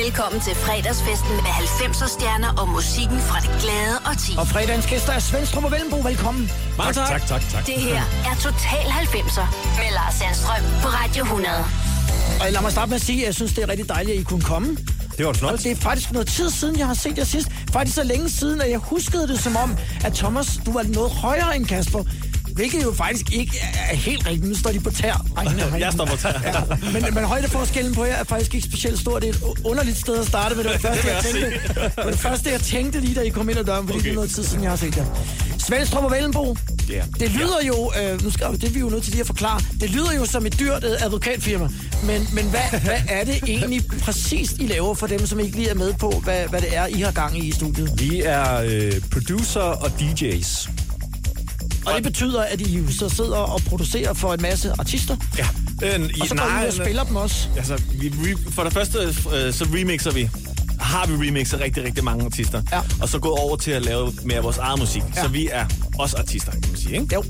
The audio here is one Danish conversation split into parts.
Velkommen til fredagsfesten med 90'er stjerner og musikken fra det glade og ti. Og fredagens gæster er Svendstrup og Vellenbo. Velkommen. Mange tak. Tak, tak, tak. Det her er Total 90'er med Lars Sandstrøm på Radio 100. Og lad mig starte med at sige, at jeg synes, det er rigtig dejligt, at I kunne komme. Det var en Og det er faktisk noget tid siden, jeg har set jer sidst. Faktisk så længe siden, at jeg huskede det som om, at Thomas, du var noget højere end Kasper. Hvilket jo faktisk ikke er helt rigtigt. Nu står de på tær. Jeg står på tær. Ja, men, men højdeforskellen på jer er faktisk ikke specielt stor. Det er et underligt sted at starte med. Det var det første, jeg tænkte, det var det første, jeg tænkte lige, da I kom ind ad døren, fordi okay. det er noget tid siden, jeg har set jer. Svendstrup og Vellenbo, Ja. det lyder jo, øh, nu skal det er vi jo nødt til lige at forklare, det lyder jo som et dyrt øh, advokatfirma, men, men hvad, hvad er det egentlig præcist, I laver for dem, som ikke lige er med på, hvad, hvad det er, I har gang i i studiet? Vi er øh, producer og DJ's. Og det betyder, at I så sidder og producerer for en masse artister, Ja. Øh, i, og så går I ud og spiller dem også. Altså, vi, vi, for det første, øh, så remixer vi. Har vi remixet rigtig, rigtig mange artister. Ja. Og så gået over til at lave mere af vores eget musik. Ja. Så vi er også artister, kan man sige, ikke? Jo.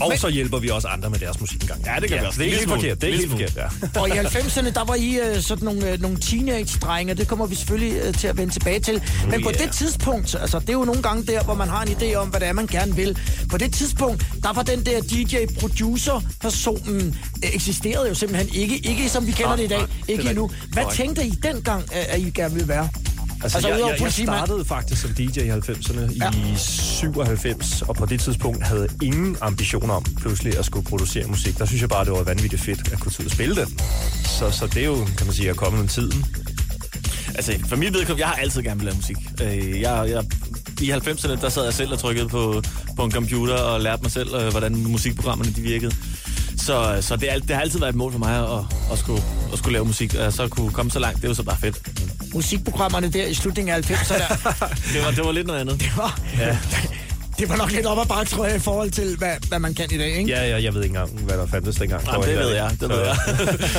Og Men- så hjælper vi også andre med deres musik engang. Ja, det gør vi også. Det er Lille helt forkert. Det er helt forkert, ja. Og i 90'erne, der var I øh, sådan nogle, øh, nogle teenage-drenge, det kommer vi selvfølgelig øh, til at vende tilbage til. Men på yeah. det tidspunkt, altså det er jo nogle gange der, hvor man har en idé om, hvad det er, man gerne vil. På det tidspunkt, der var den der DJ-producer-personen, øh, eksisterede jo simpelthen ikke. Ikke som vi kender Nej, det i dag. nej, ikke endnu. Hvad tænkte I dengang, at I gerne ville være? Altså, Altså, jeg, jeg, jeg startede faktisk som DJ i 90'erne Ja. i 97, og på det tidspunkt havde ingen ambitioner om pludselig at skulle producere musik. Der synes jeg bare, det var vanvittigt fedt at kunne tage ud og spille den. Så, så det er jo, kan man sige, at komme med tiden. Altså, for mit vedkommende, jeg har altid gerne vil musik. Øh, jeg, jeg, I 90'erne, der sad jeg selv og trykkede på, på en computer og lærte mig selv, øh, hvordan musikprogrammerne de virkede. Så, så det, er, det har altid været et mål for mig at, at, skulle, at skulle lave musik, og så kunne komme så langt. Det er jo så bare fedt. Musikprogrammerne der i slutningen af 90'erne, Det var, det var lidt noget andet. det var... Ja, Det var nok lidt op ad bakke, tror jeg, i forhold til, hvad, hvad man kan i dag, ikke? ja, ja jeg ved ikke engang, hvad der fandtes dengang. Jamen, det ved jeg, det ved jeg.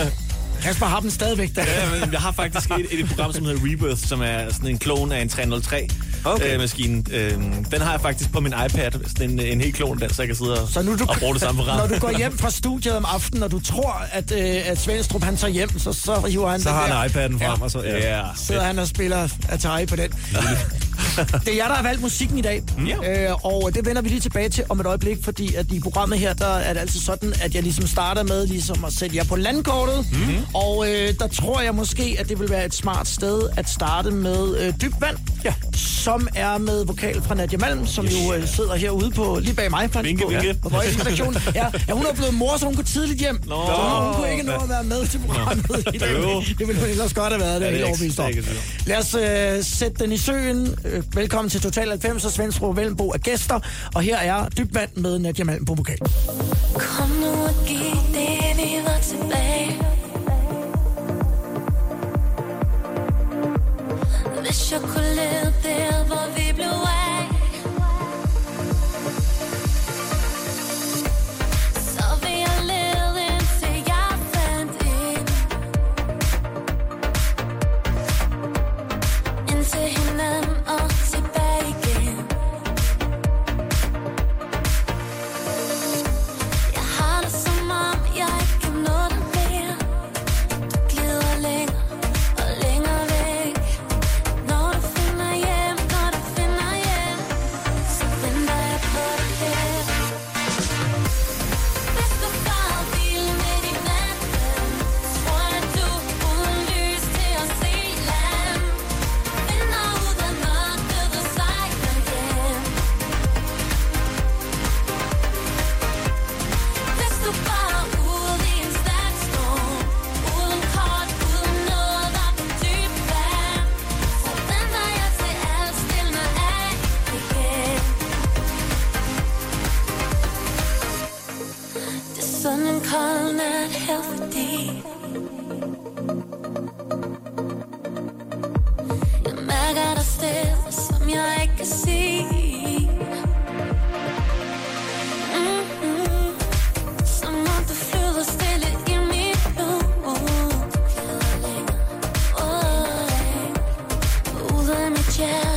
Kasper har den stadigvæk der. Ja, men jeg har faktisk et, et program, som hedder Rebirth, som er sådan en klon af en 303 Okay. øh, maskine. Øh, den har jeg faktisk på min iPad, sådan en, en helt klon den, så jeg kan sidde og, Så nu du, og bruge det samme program. Når du går hjem fra studiet om aftenen, og du tror, at, øh, at Svendstrup han tager hjem, så, så hiver han Så har der. han iPad'en frem, Ja. og så... Ja. Ja. sidder han og spiller Atari på den. det er jer, der har valgt musikken i dag, Ja. øh, og det vender vi lige tilbage til om et øjeblik, fordi at i programmet her, der er det altid sådan, at jeg ligesom starter med ligesom at sætte jer på landkortet, mm-hmm. og øh, der tror jeg måske, at det vil være et smart sted at starte med øh, Dyb Vand, Ja. som er med vokal fra Nadia Malm, som yes. jo øh, sidder herude på, lige bag mig faktisk, Vinke, på, vinke. på Voice-redaktionen. Ja, ja, hun er blevet mor, så hun kunne tidligt hjem, Nå. så hun kunne ikke nå at være med til programmet i dag. Det ville hun ellers godt have været, det er jeg helt er overbevist om. Lad os øh, sætte den i søen. Øh, velkommen til Total 90, og Svendstrup Vellenbo er gæster. Og her er Dybvand med Nadia Malm på vokal. Kom nu og giv det, vi var tilbage Hvis jeg kunne lede der, hvor vi Ud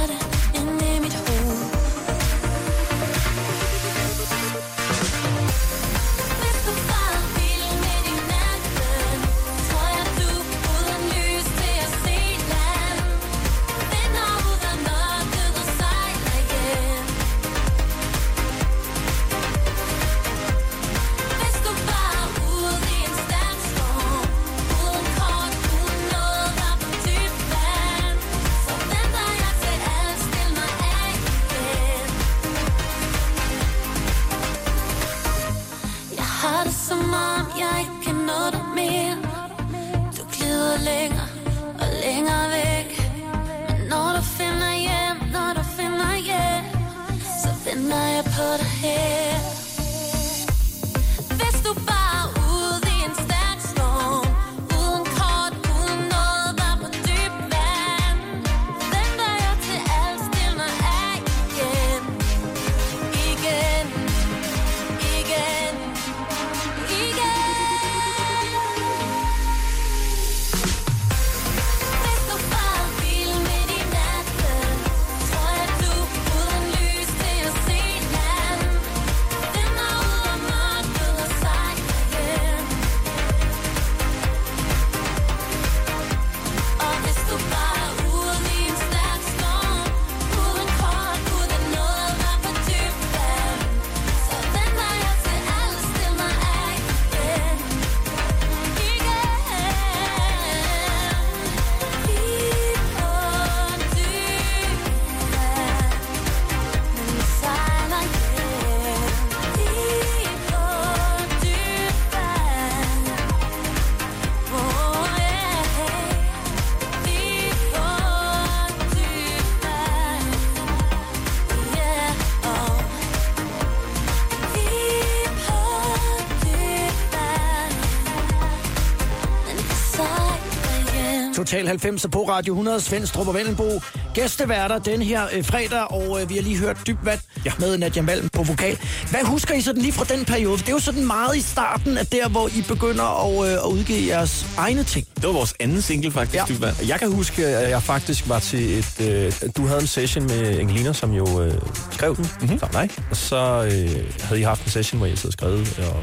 Total 90 på Radio 100, Svendstrup og Vellenbo. Gæsteværter den her øh, fredag, og øh, vi har lige hørt Dybvand ja. med Nadia Malm på vokal. Hvad husker I sådan lige fra den periode? Det er jo sådan meget i starten af der, hvor I begynder at, øh, at udgive jeres egne ting. Det var vores anden single, faktisk, Ja. ja. Dybvand. Jeg kan huske, at jeg faktisk var til et... Øh, du havde en session med Angelina, som jo øh, skrev den mm-hmm. sammen med dig. Og så øh, havde I haft en session, hvor jeg sad og skrev, og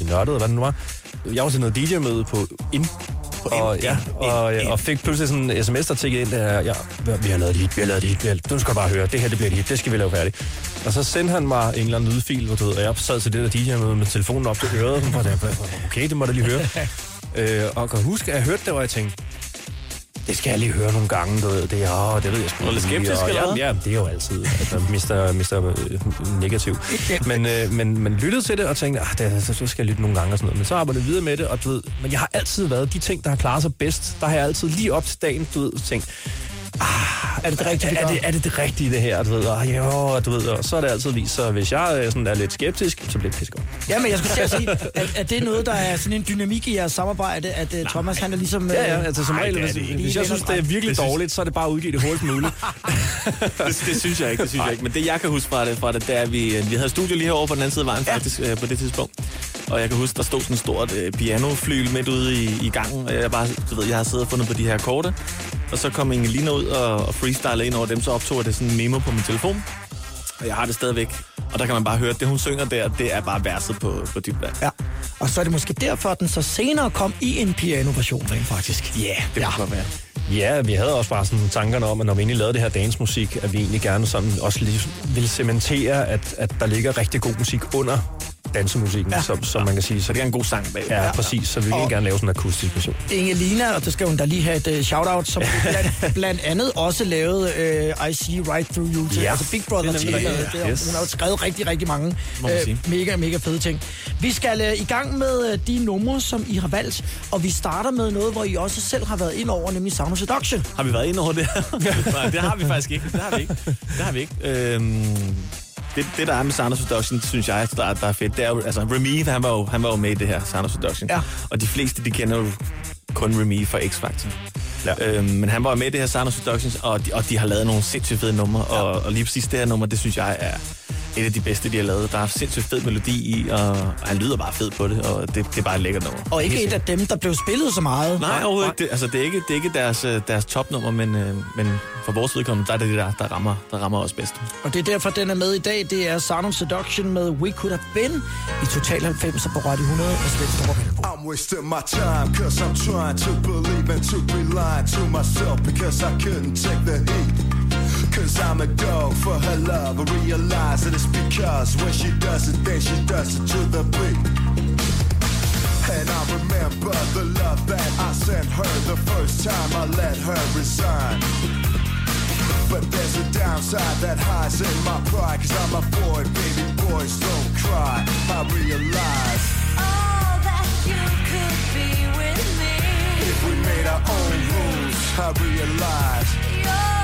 øh, nørdet, og hvad det nu var. Jeg var til noget DJ-møde på IN. Og, ja, og, og fik pludselig sådan en sms, der tikkede ind, der, ja, vi har lavet et hit, vi har lavet et hit, vi har, du skal bare høre, det her det bliver hit, det skal vi lave færdigt. Og så sendte han mig en eller anden lydfil, hvor du ved, og jeg sad til det der DJ-møde med telefonen op til øret, og jeg okay, det må du lige høre. øh, og kan huske, at jeg hørte det, hvor jeg tænkte, det skal jeg lige høre nogle gange, du ved. Det, er, åh, det ved jeg sgu lidt skeptisk, og, eller ja, ja, det er jo altid, at man mister, mister øh, negativ. Men, øh, men, men lyttede til det og tænkte, ah, det, så, så skal jeg lytte nogle gange og sådan noget. Men så arbejdede jeg videre med det, og du ved, men jeg har altid været de ting, der har klaret sig bedst. Der har jeg altid lige op til dagen, du ved, tænkt, Er det det rigtige, vi er, det, er det det rigtige, det her? Du ved, og, jo, du ved, og så er det altid vist. Så hvis jeg øh, sådan er lidt skeptisk, så bliver det godt. Ja, men jeg skulle til at sige, at, at det er noget, der er sådan en dynamik i jeres samarbejde, at uh, Thomas han er ligesom... Ja, ja, øh, altså som regel, det hvis, det hvis jeg synes, det er virkelig Det synes- dårligt, så er det bare at udgive det hurtigst muligt. det, det synes jeg ikke, det synes jeg ikke. Men det, jeg kan huske fra det, fra det det er, at vi, vi havde studio lige herovre på den anden side af vejen, faktisk, øh, på det tidspunkt. Og jeg kan huske, der stod sådan et stort øh, pianoflyl midt ude i, i gangen, og jeg bare, du ved, jeg har siddet og fundet på de her korte. Og så kom Ingelina ud og, og freestyle ind over dem, så optog jeg det sådan en memo på min telefon. Og jeg har det stadigvæk. Og der kan man bare høre, at det hun synger der, det er bare verset på, på dybt vand. Ja. Og så er det måske derfor, at den så senere kom i en piano-version rent faktisk. Ja, yeah, det Ja. kunne godt være. Ja, vi havde også bare sådan tankerne om, at når vi egentlig lavede det her dancemusik, at vi egentlig gerne sådan også lige ville cementere, at, at der ligger rigtig god musik under dansemusikken, ja. som, som man kan sige. Så det er en god sang bag. Ja, præcis. Så vi vil Og- gerne lave sådan en akustisk version. Ingelina, og det skal hun da lige have et uh, shout-out, som blandt, blandt andet også lavede uh, I See Right Through You til, Ja, altså Big Brother det er til. Uh, det, er- Yes. Hun har jo skrevet rigtig, rigtig mange sige. mega, mega fede ting. Vi skal uh, i gang med uh, de numre, som I har valgt, og vi starter med noget, hvor I også selv har været ind over, nemlig Sound of Seduction. Har vi været inde over det? Nej, det har vi faktisk ikke. Det har vi ikke. Det har vi ikke. Øhm, det, det, der er med Sound of Seduction, synes jeg, der, der er fedt, det er jo, altså Remy, han var jo, han var jo med i det her Sound of Seduction. Ja. Og de fleste, de kender jo kun Remy fra X-Factor. Ja. Øhm, men han var med i det her Sound of Seduction, og de, og de har lavet nogle sindssygt fede numre, ja. og, og lige præcis det her nummer, det synes jeg er et af de bedste, de har lavet. Der er sindssygt fed melodi i, og, og han lyder bare fed på det, og det, det er bare et lækkert nummer. Og ikke et af dem, der blev spillet så meget. Nej, overhovedet ikke. Det, altså, det er ikke, det er ikke deres, øh, deres topnummer, men, øh, men for vores vedkommende, der er det det, der, der, rammer, der rammer os bedst. Og det er derfor, den er med i dag. Det er Sound of Seduction med We Could Have Been i Total 90 på Radio 100 med Svend. I'm wasting my time cause I'm trying to believe and to be lying to myself because I couldn't take the heat. Cause I'm a dog for her love. I realize that it's because when she does it, then she does it to the beat. And I remember the love that I sent her the first time I let her resign. But there's a downside that hides in my pride. Cause I'm a boy, baby boys don't cry. I realize. All that you could be with me. If we made our own rules, I realize. You're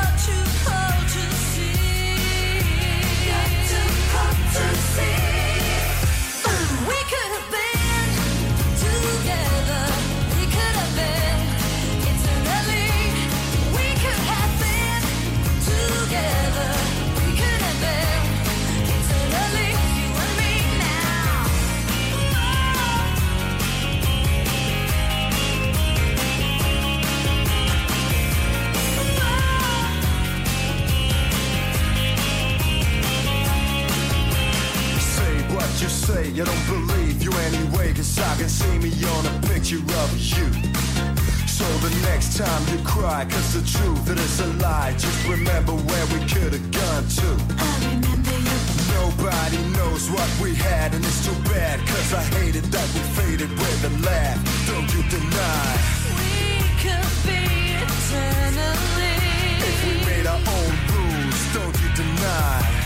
to see. Say, you don't believe you anyway, cause I can see me on a picture of you. So the next time you cry, cause the truth it is a lie, just remember where we could have gone to. I remember you. Nobody knows what we had, and it's too bad, cause I hated that we faded with a laugh. Don't you deny? We could be eternally. If we made our own rules, don't you deny?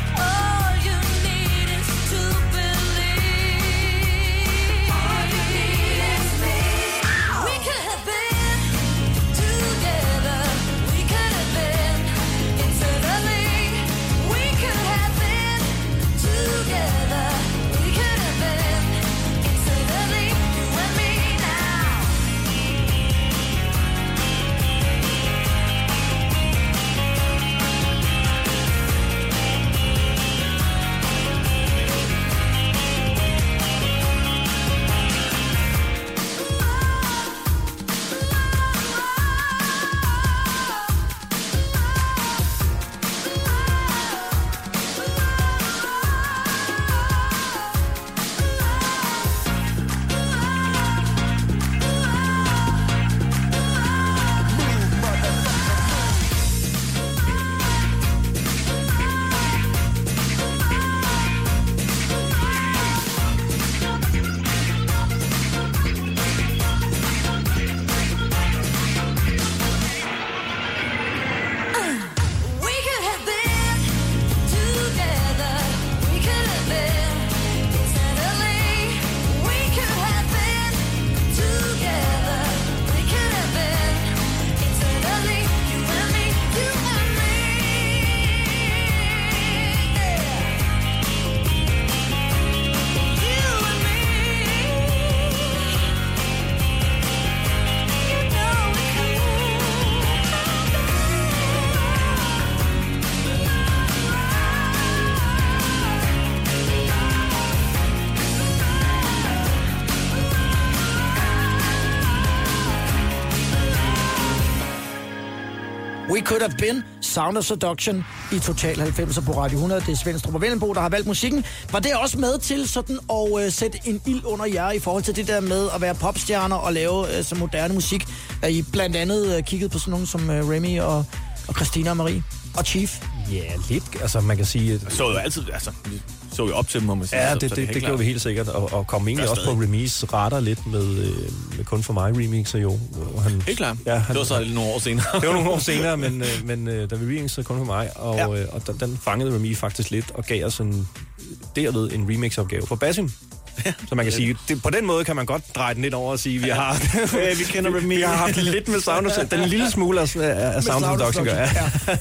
Could Have Been, Sound of Seduction i Total 90'er på Radio 100. Det er Svendstrup og Vellenbo, der har valgt musikken. Var det også med til sådan at øh, sætte en ild under jer i forhold til det der med at være popstjerner og lave øh, så moderne musik? Er I blandt andet øh, kigget på sådan nogen som øh, Remy og, og Christina og Marie og Chief? Ja, lidt. Altså, man kan sige... at- Så jo altid, altså, så jo op til dem, må man sige. Ja, så, det, så det, er det gjorde vi helt sikkert, og, og kom egentlig Gør også på. Remis retter lidt med, øh, med Kun for mig remixer jo. Hvor han, Helt klart. Ja, han, det var så lidt nogle år senere. det var nogle år senere, men, øh, men øh, da vi remixede Kun for mig, og, Ja. ja. øh, og den, den fangede Remi faktisk lidt og gav os en, derved en remix-opgave for Basim. Så man kan sige, det, på den måde kan man godt dreje den lidt over og sige, vi har, Ja, vi kender Remy. vi har haft lidt med sound of, den lille smule af, af, sound of gør, ja.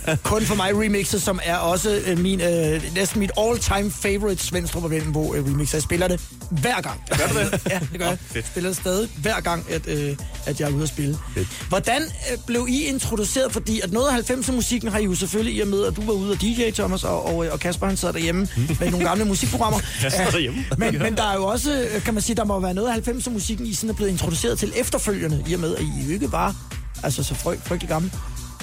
ja. Kun for mig remixet, som er også øh, min, øh, næsten mit all-time favorite Svendstrup og Vellenbo øh, remix. Jeg spiller det hver gang. Gør du det? Ja, det gør jeg. fedt. Spiller det stadig hver gang, at, øh, at jeg er ude at spille. Fedt. Hvordan øh, blev I introduceret? Fordi at noget af 90'er musikken har I jo selvfølgelig i og med, at du var ude og DJ, Thomas, og, og, og Kasper han sad derhjemme med nogle gamle musikprogrammer. Jeg sad derhjemme. Men, men der er jo også, øh, kan man sige, der må være noget af 90'er musikken, I sådan er blevet introduceret til efterfølgende, i og med, at I jo ikke var altså, så fryg, frygtelig gamle.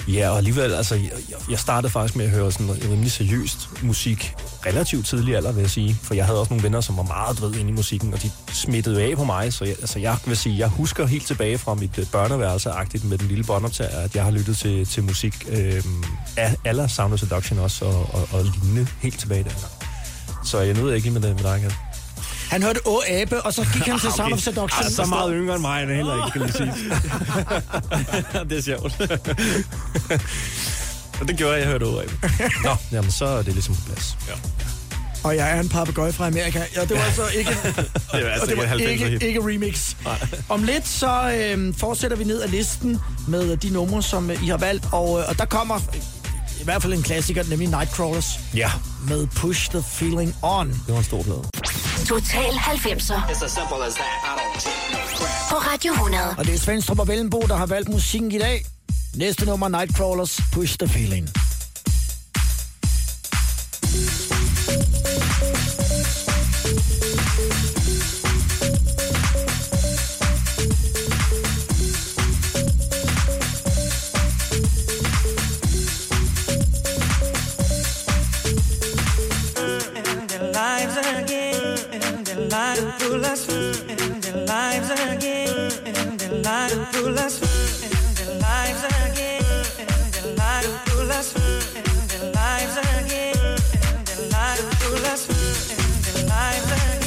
Ja, og alligevel, altså, jeg, jeg startede faktisk med at høre sådan noget rimelig seriøst musik relativt tidlig alder, vil jeg sige. For jeg havde også nogle venner, som var meget ved inde i musikken, og de smittede af på mig. Så jeg, altså, jeg vil sige, jeg husker helt tilbage fra mit øh, børneværelse-agtigt med den lille båndoptager, at jeg har lyttet til, til musik øh, af aller Sound of Seduction også, og, og, og lignende helt tilbage der. Så jeg nåede ikke med, det, med dig, Kat. Han hørte Å Abe, og så gik han til Sound of Seduction. Ah, så meget yngre end mig, det heller ikke, kan jeg sige. det er sjovt. og det gjorde jeg, jeg hørte over af. Nå, jamen så er det ligesom på plads. Ja. Og jeg er en papegøje fra Amerika. Ja, det var så ikke, Det er altså og det var ikke 90'er ikke, ikke remix. Om lidt så øh, fortsætter vi ned ad listen med de numre, som øh, I har valgt. Og, øh, og der kommer øh, i hvert fald en klassiker, nemlig Nightcrawlers Ja, med Push the Feeling On. det var en stor plade. Total 90'er. På Radio 100. Og det er Svendstrup og Vellenbo, der har valgt musikken i dag. Næste nummer, Nightcrawlers, Push the Feeling. their us, and their lives again, and their lives pull us, and their lives again, and their lives pull us, and their lives again, and their lives pull us, and their lives again,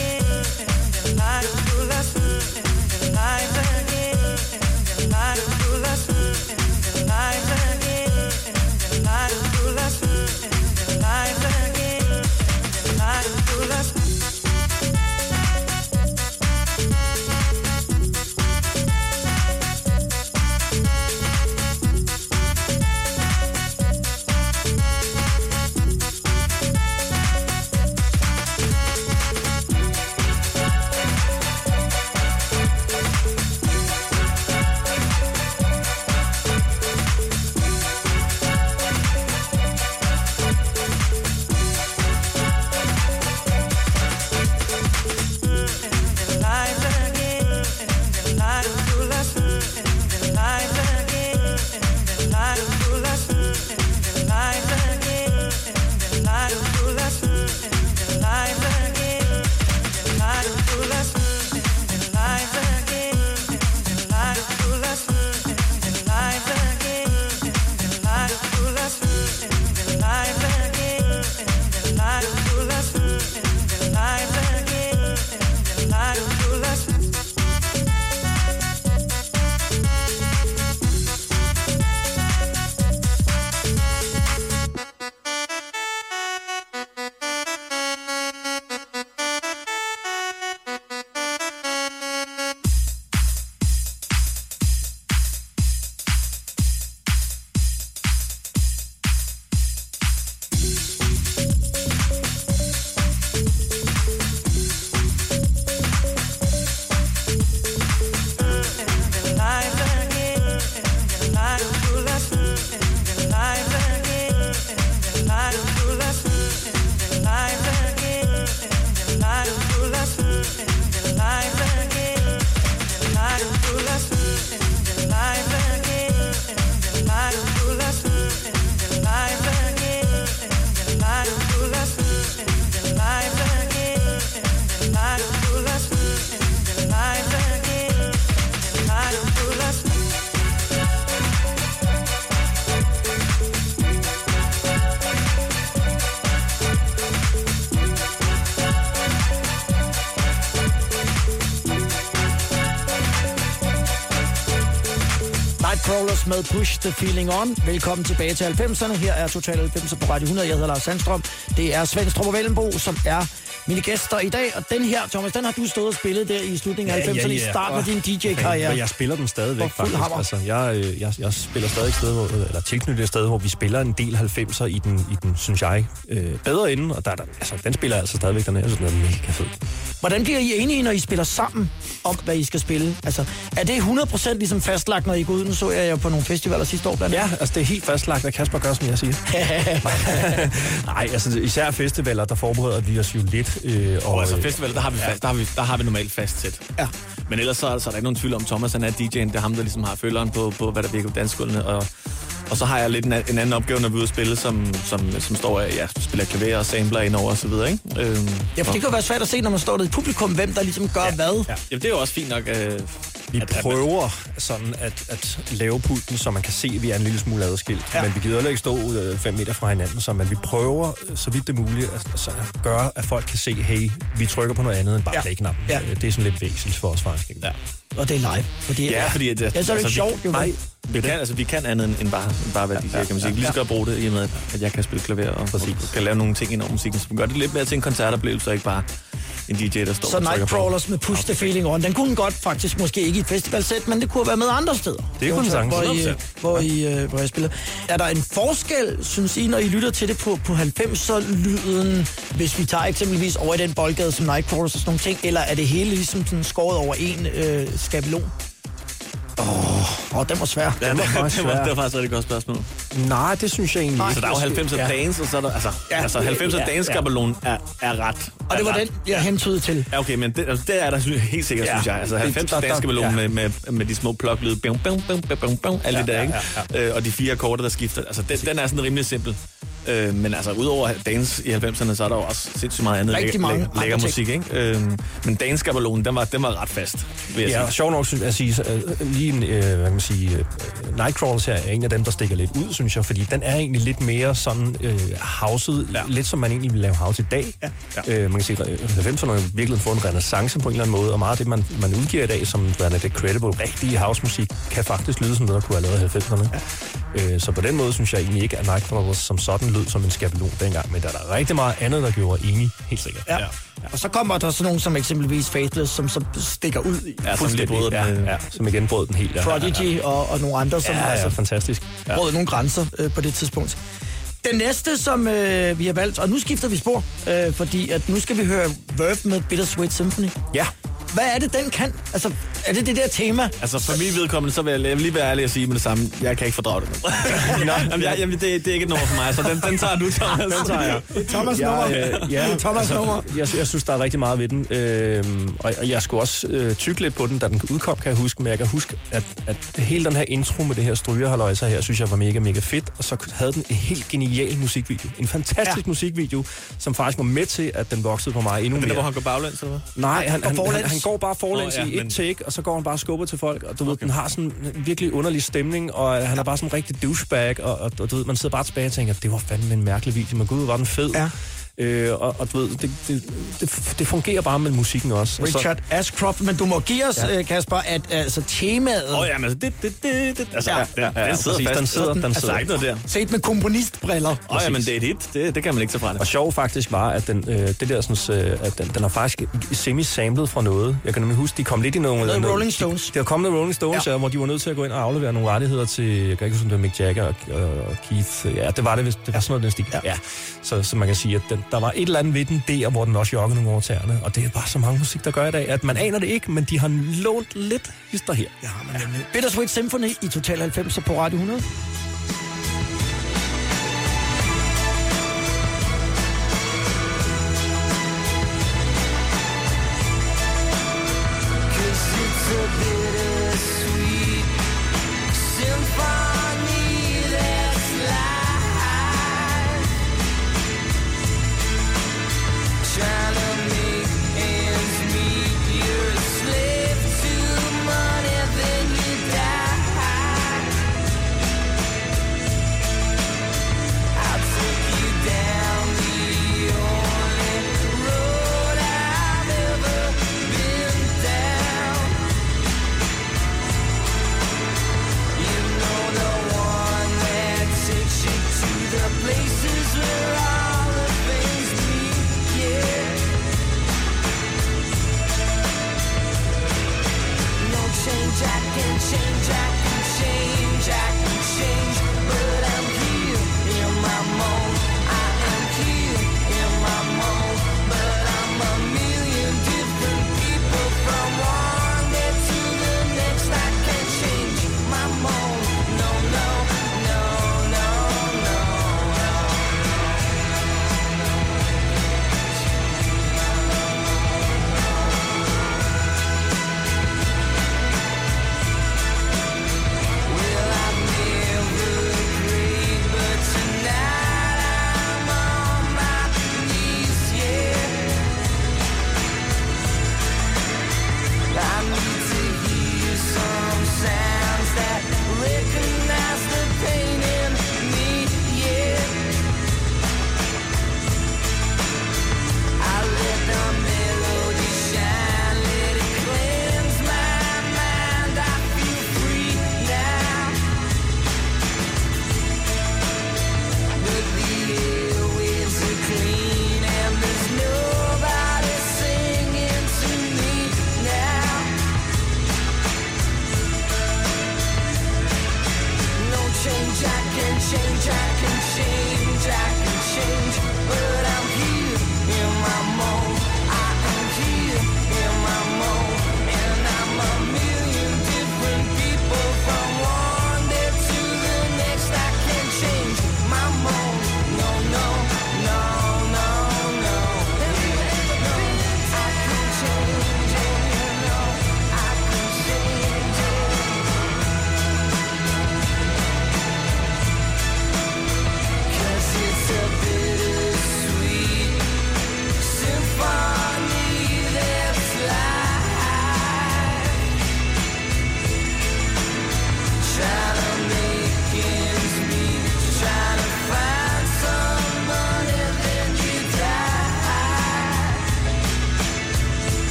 med Push the Feeling On. Velkommen tilbage til 90'erne. Her er Total 90'er på Radio 100. Jeg hedder Lars Sandstrøm. Det er Svendstrup og Vellenbo, som er mine gæster i dag. Og den her, Thomas, den har du stået og spillet der i slutningen af 90'erne, i starten af din DJ-karriere. Men jeg spiller den stadigvæk, faktisk. hammer. Altså, jeg, øh, jeg, jeg spiller stadig sted, hvor, eller tilknyttet et sted, hvor vi spiller en del 90'er i den, i den synes jeg, øh, bedre ende. Og der, er der, altså, den spiller jeg altså stadigvæk dernede. Jeg synes, den er mega fed. Hvordan bliver I enige, når I spiller sammen om, hvad I skal spille? Altså, er det 100% ligesom fastlagt, når I går ud? Nu så jeg jo på nogle festivaler sidste år blandt Ja, altså det er helt fastlagt, at Kasper gør, som jeg siger. Nej, altså især festivaler, der forbereder vi os jo lidt. Øh, og, Og altså øh, festival, der har vi, fast, der har vi, der har vi normalt fast sæt. Ja. Men ellers så, er- så er der ikke nogen tvivl om, Thomas han er DJ'en. Det er ham, der ligesom har følgeren på, på hvad der virker på dansgulvene. Og, og så har jeg lidt en, anden opgave, når vi er ude at spille, som, som, som står af, ja, spiller klaver og sampler ind over og så videre, ikke? Øhm, Ja, for det kan jo være svært at se, når man står der i publikum, hvem der ligesom gør ja. hvad. ja. Jamen, det er jo også fint nok. Øh, Vi at- at- prøver sådan at, at lave pulten, så man kan se, at vi er en lille smule adskilt. Ja. Ja. Men vi gider ikke stå øh, fem meter fra hinanden, så men vi prøver, øh, så vidt det muligt, at, altså, at gøre, at folk kan se, hey, vi trykker på noget andet end bare Ja. ja. play-knappen. Ja. Øh, Det er sådan lidt væsentligt for os faktisk. ja. Og det er live. Fordi, Ja, fordi at, Ja, så er det ikke sjovt, jo. Nej, Vi kan, altså, vi kan andet end- bare, end bare hvad de siger, kan man sige. Vi lige så godt bruge det i og med, at- jeg kan spille klaver og, og kan lave nogle ting ind over musikken, som gør det lidt mere til en koncertoplevelse, og ikke bare en DJ, der står Så og. Nightcrawlers med Push the Feeling On, den kunne godt faktisk, måske ikke i et festivalsæt, men det kunne være med andre steder. Det kunne den sagtens. Hvor, I, 100%. hvor, I, øh, hvor jeg spiller. Er der en forskel, synes I, når I lytter til det på, på 90'er-lyden, hvis vi tager eksempelvis over i den boldgade som Nightcrawlers og sådan nogle ting, eller er det hele ligesom sådan skåret over en øh, skabelon? Åh, oh, den var svær. Ja, det, det, faktisk det, var, det var faktisk et godt spørgsmål. Nej, det synes jeg egentlig Så der er jo 90'er Ja. dance, og så er der, altså, ja, altså 90'er ja, dance skabelon er, er ret. Og det var er den, ret. jeg hentede til. Ja, okay, men det, altså, det er der helt sikkert, Ja. synes jeg. Altså Det- 90'er der- der- dance skabelon ja. med, med, med de små pluklyde, bum, bum, bum, bum, bum, bum, alt det der, ikke? Øh, og de fire akkorder, der skifter. Altså, den, den er sådan rimelig simpel. Øh, men altså, udover dance i 90'erne, så er der jo også sindssygt meget andet Rigtig lækker, mange lækker, lækker musik, ikke? Øh, men dance skabelon, den var, den var ret fast, vil jeg Ja, sige. og sjov nok synes jeg sige, øh, lige en, øh, hvad kan man sige, øh, Nightcrawlers her er en af dem, der stikker lidt ud, synes jeg, fordi den er egentlig lidt mere sådan øh, houset, ja. lidt som man egentlig vil lave house i dag. Ja. Ja. Øh, man kan sige, at 90'erne har virkelig fået en renaissance på en eller anden måde, og meget af det, man, man udgiver i dag, som værende det credible, rigtige housemusik, kan faktisk lyde som noget, der kunne have lavet i 90'erne. Ja. Øh, så på den måde synes jeg egentlig ikke, at Nightcrawlers som sådan lød som en skabelon dengang, men der er der rigtig meget andet, der gjorde enig, helt sikkert. Ja. Og så kommer der sådan nogle som eksempelvis Faithless, som så stikker ud i Ja, som brød den. ja, øh, ja, som igen brød den helt. Ja. Prodigy og, og nogle andre, som Ja, ja, altså fantastisk. Ja. brød nogle grænser øh, på det tidspunkt. Den næste, som øh, vi har valgt, og nu skifter vi spor, øh, fordi at nu skal vi høre Verve med Bittersweet Symphony. Ja. Hvad er det, den kan? Altså, er det det der tema? Altså, for min vedkommende, så vil jeg, jeg vil lige være ærlig og sige med det samme. Jeg kan ikke fordrage det. Nej, jamen, jeg, jamen, det, det er ikke et nummer for mig, så den, den tager du, Thomas. Den tager jeg. Thomas nummer. Jeg, øh, ja, Thomas nummer. Jeg, jeg synes, der er rigtig meget ved den. Øhm, og, og jeg skulle også øh, tykke lidt på den, da den udkom, kan jeg huske. Men jeg kan huske, at, at hele den her intro med det her strygerhaløjser her, synes jeg var mega, mega fedt. Og så havde den en helt genial musikvideo. En fantastisk ja. musikvideo, som faktisk var med til, at den voksede på mig endnu Den der, mere. hvor han går baglæns, eller hvad? Nej, han, går han, han, han går bare forlæns Nå, oh, ja, i et men- take, og så går han bare og skubber til folk, og du ved, den har sådan en virkelig underlig stemning, og han er bare sådan en rigtig douchebag, og, og, og du ved, man sidder bare tilbage og tænker, det var fandme en mærkelig video, men gud, var den fed. Ja. Øh, og, og du ved, det, det, det, det fungerer bare med musikken også. Og så- Richard Ashcroft, men du må give os, ja. Kasper, at altså, temaet, Åh, oh, jamen, altså, det, det, det, det. Altså, Ja. ja, ja, Ja, den sidder præcis, fast. den sidder, den Altså, sidder. er noget der. set med komponistbriller, Åh, oh, jamen, det er et hit. Det, det kan man ikke tage fra det. Og sjov faktisk var, at den, øh, det der, sådan, øh, at den, den er faktisk semi-samlet fra noget. Jeg kan nemlig huske, de kom lidt i nogle... Noget noget- Rolling Stones. De, der kom noget Rolling Stones, Ja. ja. hvor de var nødt til at gå ind og aflevere nogle rettigheder til, jeg kan ikke huske, om det var Mick Jagger og, og Keith. Ja, det var det, det var sådan noget, den stil. Ja. ja. Så, så man kan sige, at den, der var et eller andet ved den der, hvor den også joggede nogle over tæerne. Og det er bare så mange musik, der gør i dag, at man aner det ikke, men de har lånt lidt hister her. Ja, men nemlig. Bittersweet Symphony i Total 90 på Radio 100.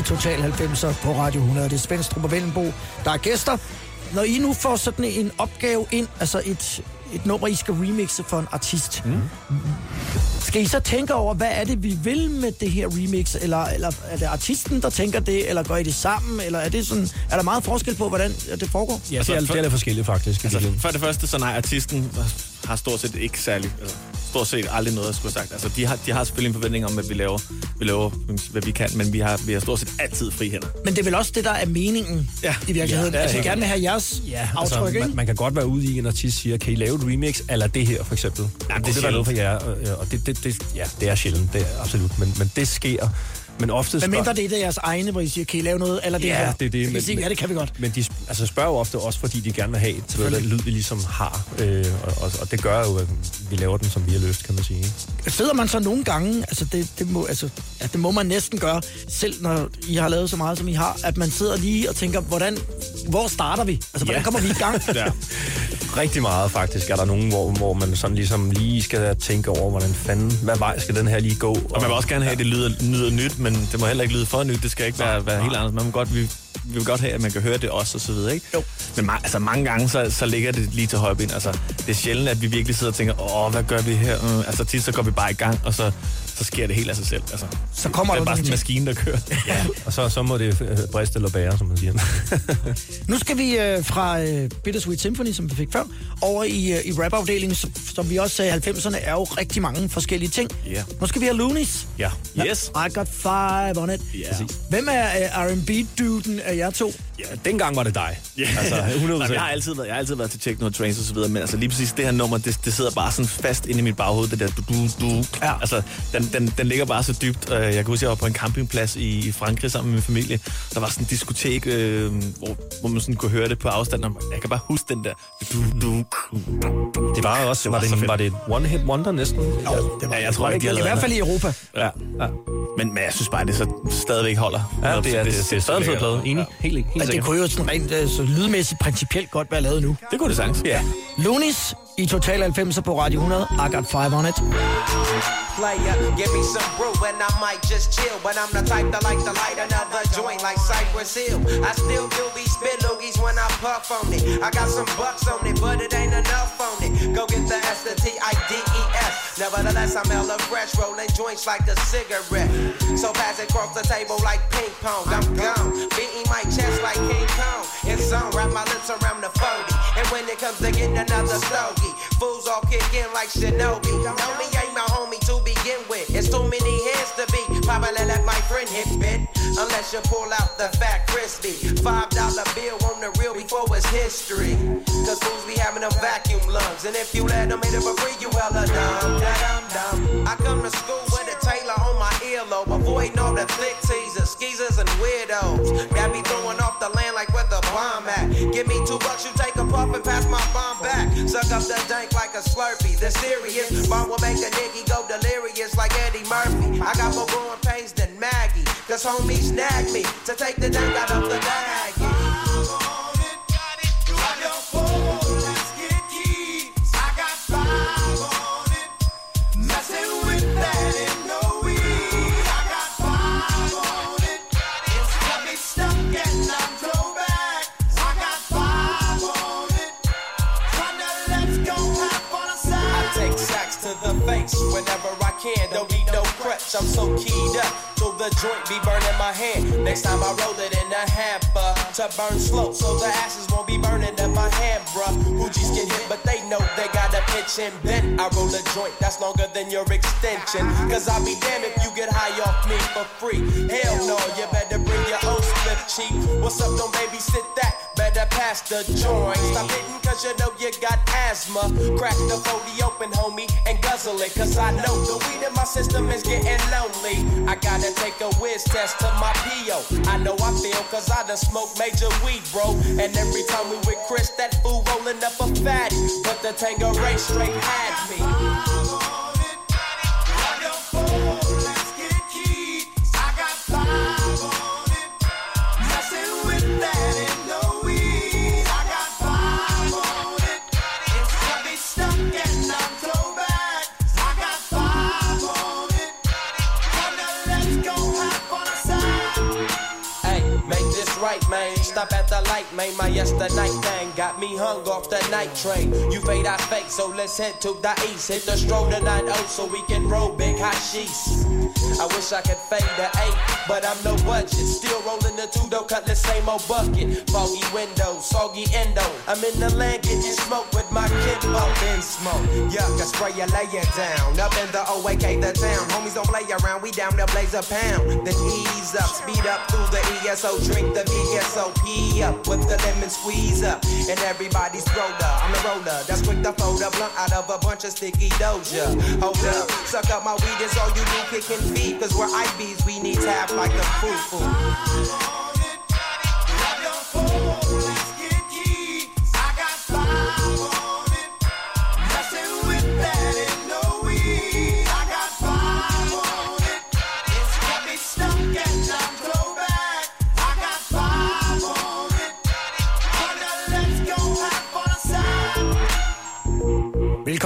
i Total 90'er på Radio 100. Det er Svend Strup og Vellenbo, der er gæster. Når I nu får sådan en opgave ind, altså et, et nummer, I skal remixe for en artist, mm. skal I så tænke over, hvad er det, vi vil med det her remix? Eller, eller er det artisten, der tænker det, eller gør I det sammen? Eller er, det sådan, er der meget forskel på, hvordan det foregår? Ja, Altså, det er, for- det er lidt forskelligt faktisk. Altså, Altså, for det første, så nej, artisten har stort set ikke særlig, altså, stort set aldrig noget at skulle have sagt. Altså, de har, de har selvfølgelig en forventning om, at vi laver, vi laver, hvad vi kan, men vi har, vi har stort set altid fri hænder. Men det er vel også det, der er meningen Ja. i virkeligheden. Ja, altså, vi gerne vil have jeres ja, aftryk, altså, ikke? man, man kan godt være ude i, en artist siger, kan I lave et remix, eller det her for eksempel. Ja, det er det er der noget for jer, og det, det, det, ja, det er sjældent, det er absolut, men, men det sker. Men ofte Men spørger- mindre det er det jeres egne, hvor I siger, kan I lave noget, eller det Ja, her? det er det, men- sige, ja, det kan vi godt. Men de altså spørger jo ofte også, fordi de gerne vil have til den lyd, vi ligesom har. Øh, og, og, og det gør jo, at vi laver den, som vi har lyst, kan man sige. Sidder man så nogle gange, altså det, det, må, altså, ja, det må man næsten gøre, selv når I har lavet så meget, som I har, at man sidder lige og tænker, hvordan, hvor starter vi? Altså, hvordan Ja. kommer vi i gang? Ja. Rigtig meget faktisk er der nogen, hvor, hvor man sådan ligesom lige skal tænke over, hvordan fanden, hvad vej skal den her lige gå? Og man vil også gerne have, at det lyder, lyder nyt, men det må heller ikke lyde for nyt. Det skal ikke være, være helt andet. Man må godt, vi, vi vil godt have, at man kan høre det også, og så videre, ikke? Jo. Men ma- altså, mange gange, så, så ligger det lige til højben. Altså, det er sjældent, at vi virkelig sidder og tænker, åh, hvad gør vi her? Mm, altså, tit så går vi bare i gang, og så, så sker det helt af sig selv. Altså, Så kommer det er der bare sådan en maskine, der kører. Ja, og så, så må det øh, briste eller bære, som man siger. Nu skal vi øh, fra øh, Bittersweet Symphony, som vi fik før, over i, øh, i rap-afdelingen, som, som vi også sagde, 90'erne er jo rigtig mange forskellige ting. Ja. Nu skal vi have Loonies. ja. Yes. I got five on it. Ja. Hvem er øh, R&B-duden af jer to? ja, dengang var det dig. Ja. Altså, 100%. Nej, jeg, har altid været, jeg har altid været til techno og trance og så videre, men altså lige præcis det her nummer, det, det sidder bare sådan fast inde i mit baghoved, det der du, du, du. Ja. Altså, den, den, den ligger bare så dybt. Øh, Jeg kan huske, jeg var på en campingplads i, i Frankrig sammen med min familie. Der var sådan en diskotek, øh, hvor, hvor man sådan kunne høre det på afstand. og Jeg kan bare huske den der. Du, du. Det var også, Det var, var det, var det et one-hit wonder næsten? Jo, Det var, Ja, jeg tror ikke, de I hvert fald i Europa. Ja. ja. Men, men jeg synes bare, det så stadigvæk holder. Ja, det er, det, det, det er stadig en fed plade. Enig. Helt, helt Men det kunne jo sådan rent øh, så lydmæssigt principielt godt være lavet nu. Det kunne det sagtens. Ja. Loonies i Total 90'er på Radio 100. I got five on it. Player. Give me some brew and I might just chill. But I'm the type that like to light another joint like Cypress Hill. I still do be spit loogies when I puff on it. I got some bucks on it, but it ain't enough on it. Go get the S, the T, I, D, E, S. Nevertheless, I'm hella fresh, rolling joints like a cigarette. So pass it across the table like ping pong. I'm gone, beating my chest like King Kong. It's on, wrap my lips around the 40. And when it comes to getting another stogie, fools all kick in like Shinobi. Me ain't my homie. It's too many hands to be. Probably let my friend hit bit. Unless you pull out the fat crispy. Five dollar bill on the real before it's history. Cause fools be having them vacuum lungs. And if you let them hit it for free, you hella dumb. Da dum dum. I come to school with a Taylor on my earlobe. Avoiding all the flick teasers, skeezers, and weirdos. That be throwing off the land like where the bomb at. Give me two bucks, you take puff and pass my bomb back. Suck up the dank like a slurpee. The serious. Bomb will make a nigga go delirious like Eddie Murphy. I got more growing pains than Maggie. Cause homies nag me to take the dank out of the bag. I'm so keyed up. So the joint be burning my hand. Next time I roll it in a hamper to burn slow, so the ashes won't be burning in my hand, bruh. Hoogies get hit, but they know they got a pitch and bent. I roll a joint that's longer than your extension. Cause I'll be damned if you get high off me for free. Hell no, you better bring your own split cheek. What's up, don't babysit that? Better pass the joint. Stop hitting cause you know you got asthma. Crack the 40 open, homie, and guzzle it. Cause I know the weed in my system is getting lonely. I gotta take a whiz test to my PO. I know I feel cause I done smoked major weed, bro. And every time we with Chris, that fool rolling up a fatty. But the Tangeray straight had me. Stop at the light, man. My yesterday thing got me hung off the night train. You fade, I fake, so let's head to the east. Hit the stroll tonight, oh, so we can roll big hot sheets. I wish I could fade the eight, but I'm no budget. Still rolling the two though, cut the same old bucket. Foggy windows, soggy endo. I'm in the land getting smoke with my kid up in smoke. Yuck, I spray you, lay it down. Up in the OAK, the town. Homies don't play around, we down to blaze a pound. Then ease up, speed up through the ESO, drink the VSOP up with the lemon squeeze up. And everybody's roller, I'm the roller. That's quick to fold a blunt out of a bunch of sticky doja. Hold up, suck up my weed, is all you do kicking feet. Cause we're IBs, we need tap like a foo-foo.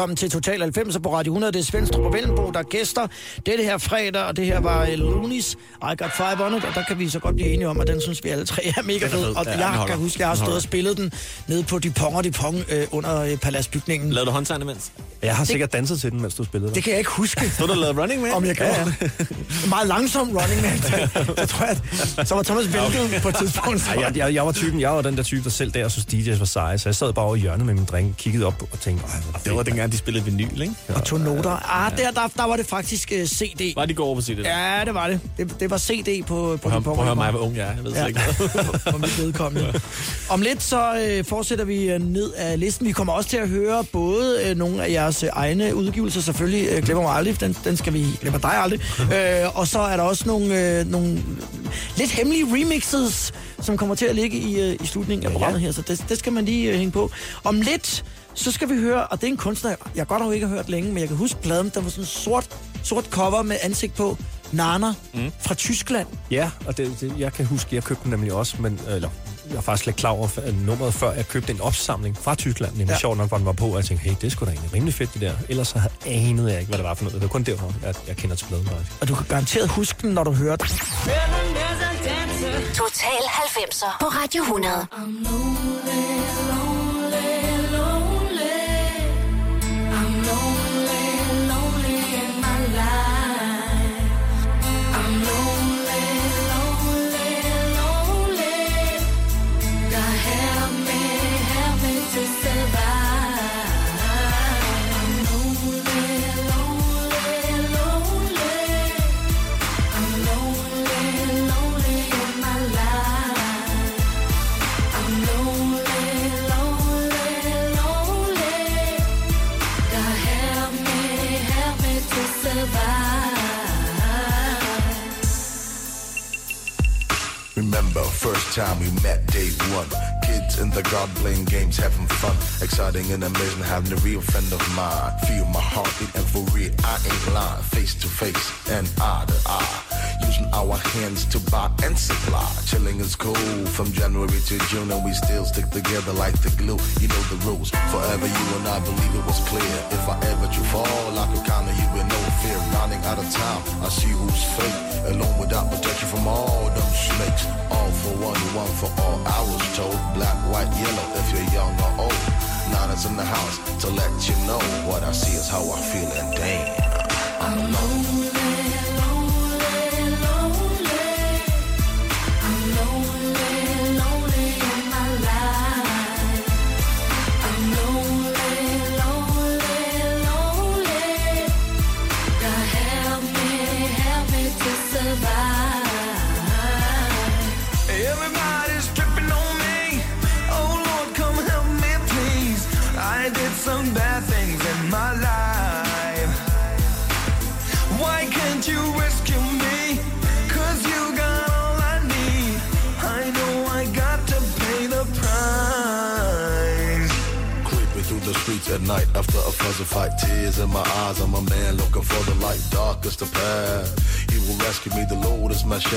Velkommen til Total 90 på Radio 100. Det er Svendstrup og Vellenbo, der er gæster. Det er det her fredag, og det her var uh, Loonies. I Got Five On It, og der kan vi så godt blive enige om, at den synes vi alle tre er mega fed. Og Ja, jeg kan huske, at jeg har stået og spillet den nede på Dupont og Dupont øh, under øh, Palasbygningen. Lavede du håndtegn imens? Jeg har sikkert danset til den, mens du spillede Det den. kan jeg ikke huske. Så du lavede running man? Om jeg kan. Ja, ja. Meget langsom running man. Så, så tror jeg, at, så var Thomas væltet på et tidspunkt. Så. Ej, jeg, jeg, jeg, var typen, jeg var den der type, der selv der synes DJ's var seje, så jeg sad bare over i hjørnet med min drink, kiggede op og tænkte, Det var dengang, de spillede vinyl, ikke? Og tog noter. Ah, der, der, der var det faktisk uh, CD. Var de gode over på sit? Ja, det var det. Det, det var CD på, på Prøv Dupont prøv at høre mig, hvor ung jeg er. Jeg ved Ja. ikke noget. for mit vedkommende. Om lidt så øh, fortsætter vi øh, ned af listen. Vi kommer også til at høre både øh, nogle af jeres øh, egne udgivelser, selvfølgelig øh, Glemmer mig aldrig, den, den skal vi glemmer dig aldrig. Øh, og så er der også nogle, øh, nogle lidt hemmelige remixes, som kommer til at ligge i, øh, i slutningen af programmet her, så det, det skal man lige øh, hænge på. Om lidt, så skal vi høre, og det er en kunstner, jeg godt nok ikke har hørt længe, men jeg kan huske pladen, der var sådan en sort, sort cover med ansigt på. Nana mm. fra Tyskland. Ja, og det, det, jeg kan huske, jeg købte den nemlig også, men, eller, jeg er faktisk lidt klar over nummeret, før jeg købte en opsamling fra Tyskland. Nemlig Ja. ja. sjovt nok, hvor den var på, og jeg tænkte, hey, det skulle da egentlig rimelig fedt, det der. Ellers så havde- anede jeg ikke, hvad det var for noget. Det var kun derfor, at jeg kender til pladen faktisk. Og du kan garanteret huske den, når du hører den. Total 90'er på Radio 100. Remember, first time we met, day one. Kids in the garden playing games, having fun. Exciting and amazing, having a real friend of mine. Feel my heartbeat and for real, I ain't lying. Face to face and eye to eye. Using our hands to buy and supply. Chilling is cool from January to June, and we still stick together like the glue. You know the rules. Forever you and I believe it was clear. If I ever do fall, I could count on you with no fear. Running out of time, I see who's fake. Alone without protection from all them snakes. All for one, one for all. I was told black, white, yellow. If you're young or old, Nana's in the house to let you know what I see is how I feel, and damn, I'm alone.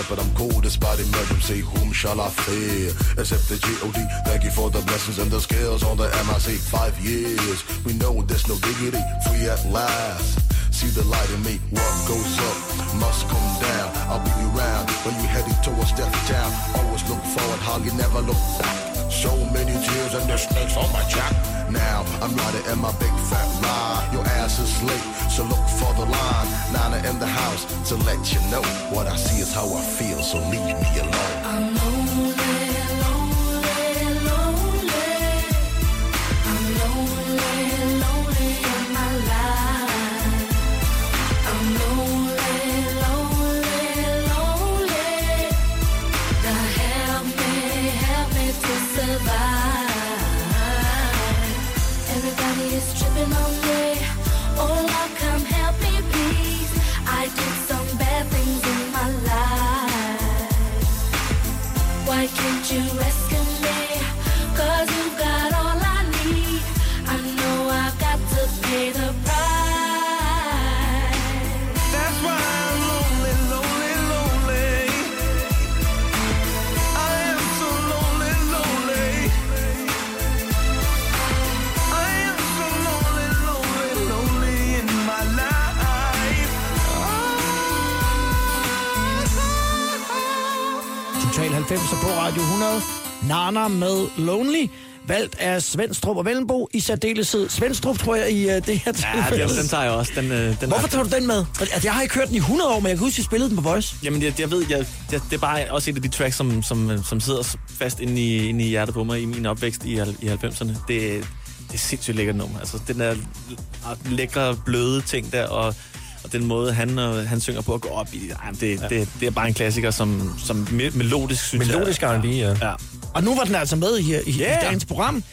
Shepherd. I'm cool despite emergency. Whom shall I fear? Except the G.O.D. Thank you for the blessings and the skills on the MIC. Five years, we know there's no dignity. Free at last. See the light in me. What goes up must come down. I'll be around when you're heading towards death town. Always look forward, how you never look back. So many tears and the snakes on my jack. Now I'm riding in my big fat ride. Your ass is late, so look for the line. Nana in the house to let you know what I see is how I feel. So leave me alone. 90 på Radio 100. Nana med Lonely. Valgt af Svendstrup og Vellenbo. I særdeleshed Svendstrup, tror jeg, i uh, det her Ja, tilfælde. den, den tager jeg også. Den, øh, den Hvorfor tager du den med? Altså, jeg har ikke hørt den i 100 år, men jeg kan huske, at spillede den på Voice. Jamen, jeg, jeg ved, jeg, jeg, det er bare også et af de tracks, som, som, som sidder fast inde i, inde i hjertet på mig i min opvækst i, i 90'erne. Det, det er sindssygt lækkert nummer. Altså, den der lækre, bløde ting der, og, og den måde, han, øh, han synger på at gå op i, ej, det, ja. det, det er bare en klassiker, som, som me- melodisk, synes Melodisk jeg. R&B, ja. ja. Og nu var den altså med i, i, Yeah. i dagens program.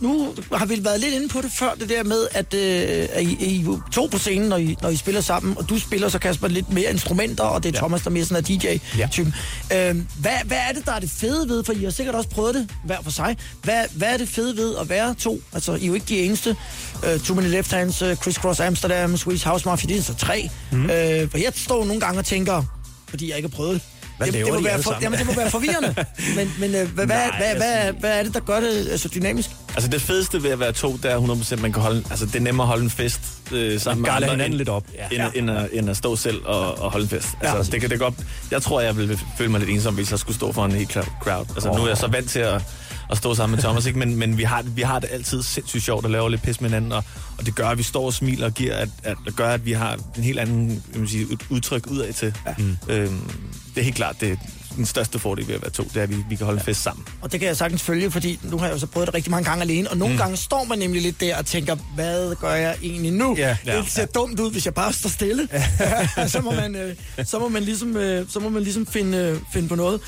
Nu har vi været lidt inde på det før, det der med, at, øh, at I, I to på scenen, når I, når I spiller sammen, og du spiller så, Kasper, lidt mere instrumenter, og det er ja. Thomas, der mere sådan er DJ-typen. Ja. Øh, hvad, hvad er det, der er det fede ved, for I har sikkert også prøvet det hver for sig, hvad, hvad er det fede ved at være to? Altså, I er jo ikke de eneste. Uh, Too Many Left Hands, uh, Criss Cross Amsterdam, Swiss House Mafia, det er så tre. Mm. Uh, for jeg står nogle gange og tænker, fordi jeg ikke har prøvet det, Hvad det, det, må de være for, jamen, det må være forvirrende. men men øh, hvad, hvad, Nej, hvad, hvad, altså- hvad er det, der gør det øh, så dynamisk? Altså, det fedeste ved at være to, det er 100% man kan holde... Altså, det er nemmere at holde en fest øh, sammen med andre, hinanden end- lidt op. End, ja. end, at, end at stå selv og, og holde en fest. Altså, det kan det godt... Jeg tror, jeg ville føle mig lidt ensom, hvis jeg skulle stå for en helt crowd. Altså, nu er jeg så vant til at, at stå sammen med Thomas, ikke? Men, men vi, har, vi har det altid sindssygt sjovt at lave lidt pis med hinanden, og, og det gør, at vi står og smiler og giver, at, at det gør, at vi har en helt anden man sige, ud- udtryk udad til. Ja. Øhm, det er helt klart, det den største fordel ved at være to, det er, at vi, vi kan holde en fest sammen. Og det kan jeg sagtens følge, fordi nu har jeg jo så prøvet det rigtig mange gange alene, og nogle mm. gange står man nemlig lidt der og tænker, hvad gør jeg egentlig nu? Ja, ja, det ser ja. dumt ud, hvis jeg bare står stille. så, må man, øh, så, må man ligesom, øh, så må man ligesom finde, øh, finde på noget.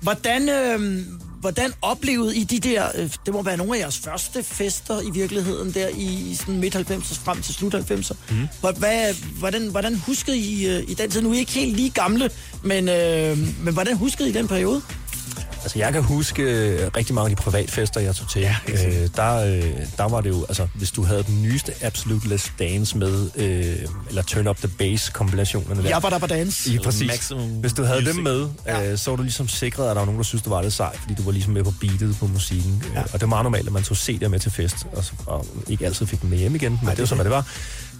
Hvordan, øh, hvordan oplevede I de der, øh, det må være nogle af jeres første fester i virkeligheden, der i, sådan midt 90'er frem til slut 90'er. Mm. Hvad, hvordan, hvordan huskede I øh, i den tid? Nu er I ikke helt lige gamle, men, øh, men hvordan huskede I den periode? Altså, jeg kan huske øh, rigtig mange af de privatfester, jeg tog til. Ja, øh, der, øh, der var det jo, altså, hvis du havde den nyeste Absolute Let's Dance med, øh, eller Turn Up The Bass kombinationerne der. Jeg var der på dans. Ja, præcis. Maximum Hvis du havde music. dem med, ja. øh, så var du ligesom sikret, at der var nogen, der synes, du var lidt sej, fordi du var ligesom med på beatet på musikken. Ja. Og det var meget normalt, at man tog CD'er med til fest, og, så, og ikke altid fik dem med hjem igen, men det var så, hvad det var.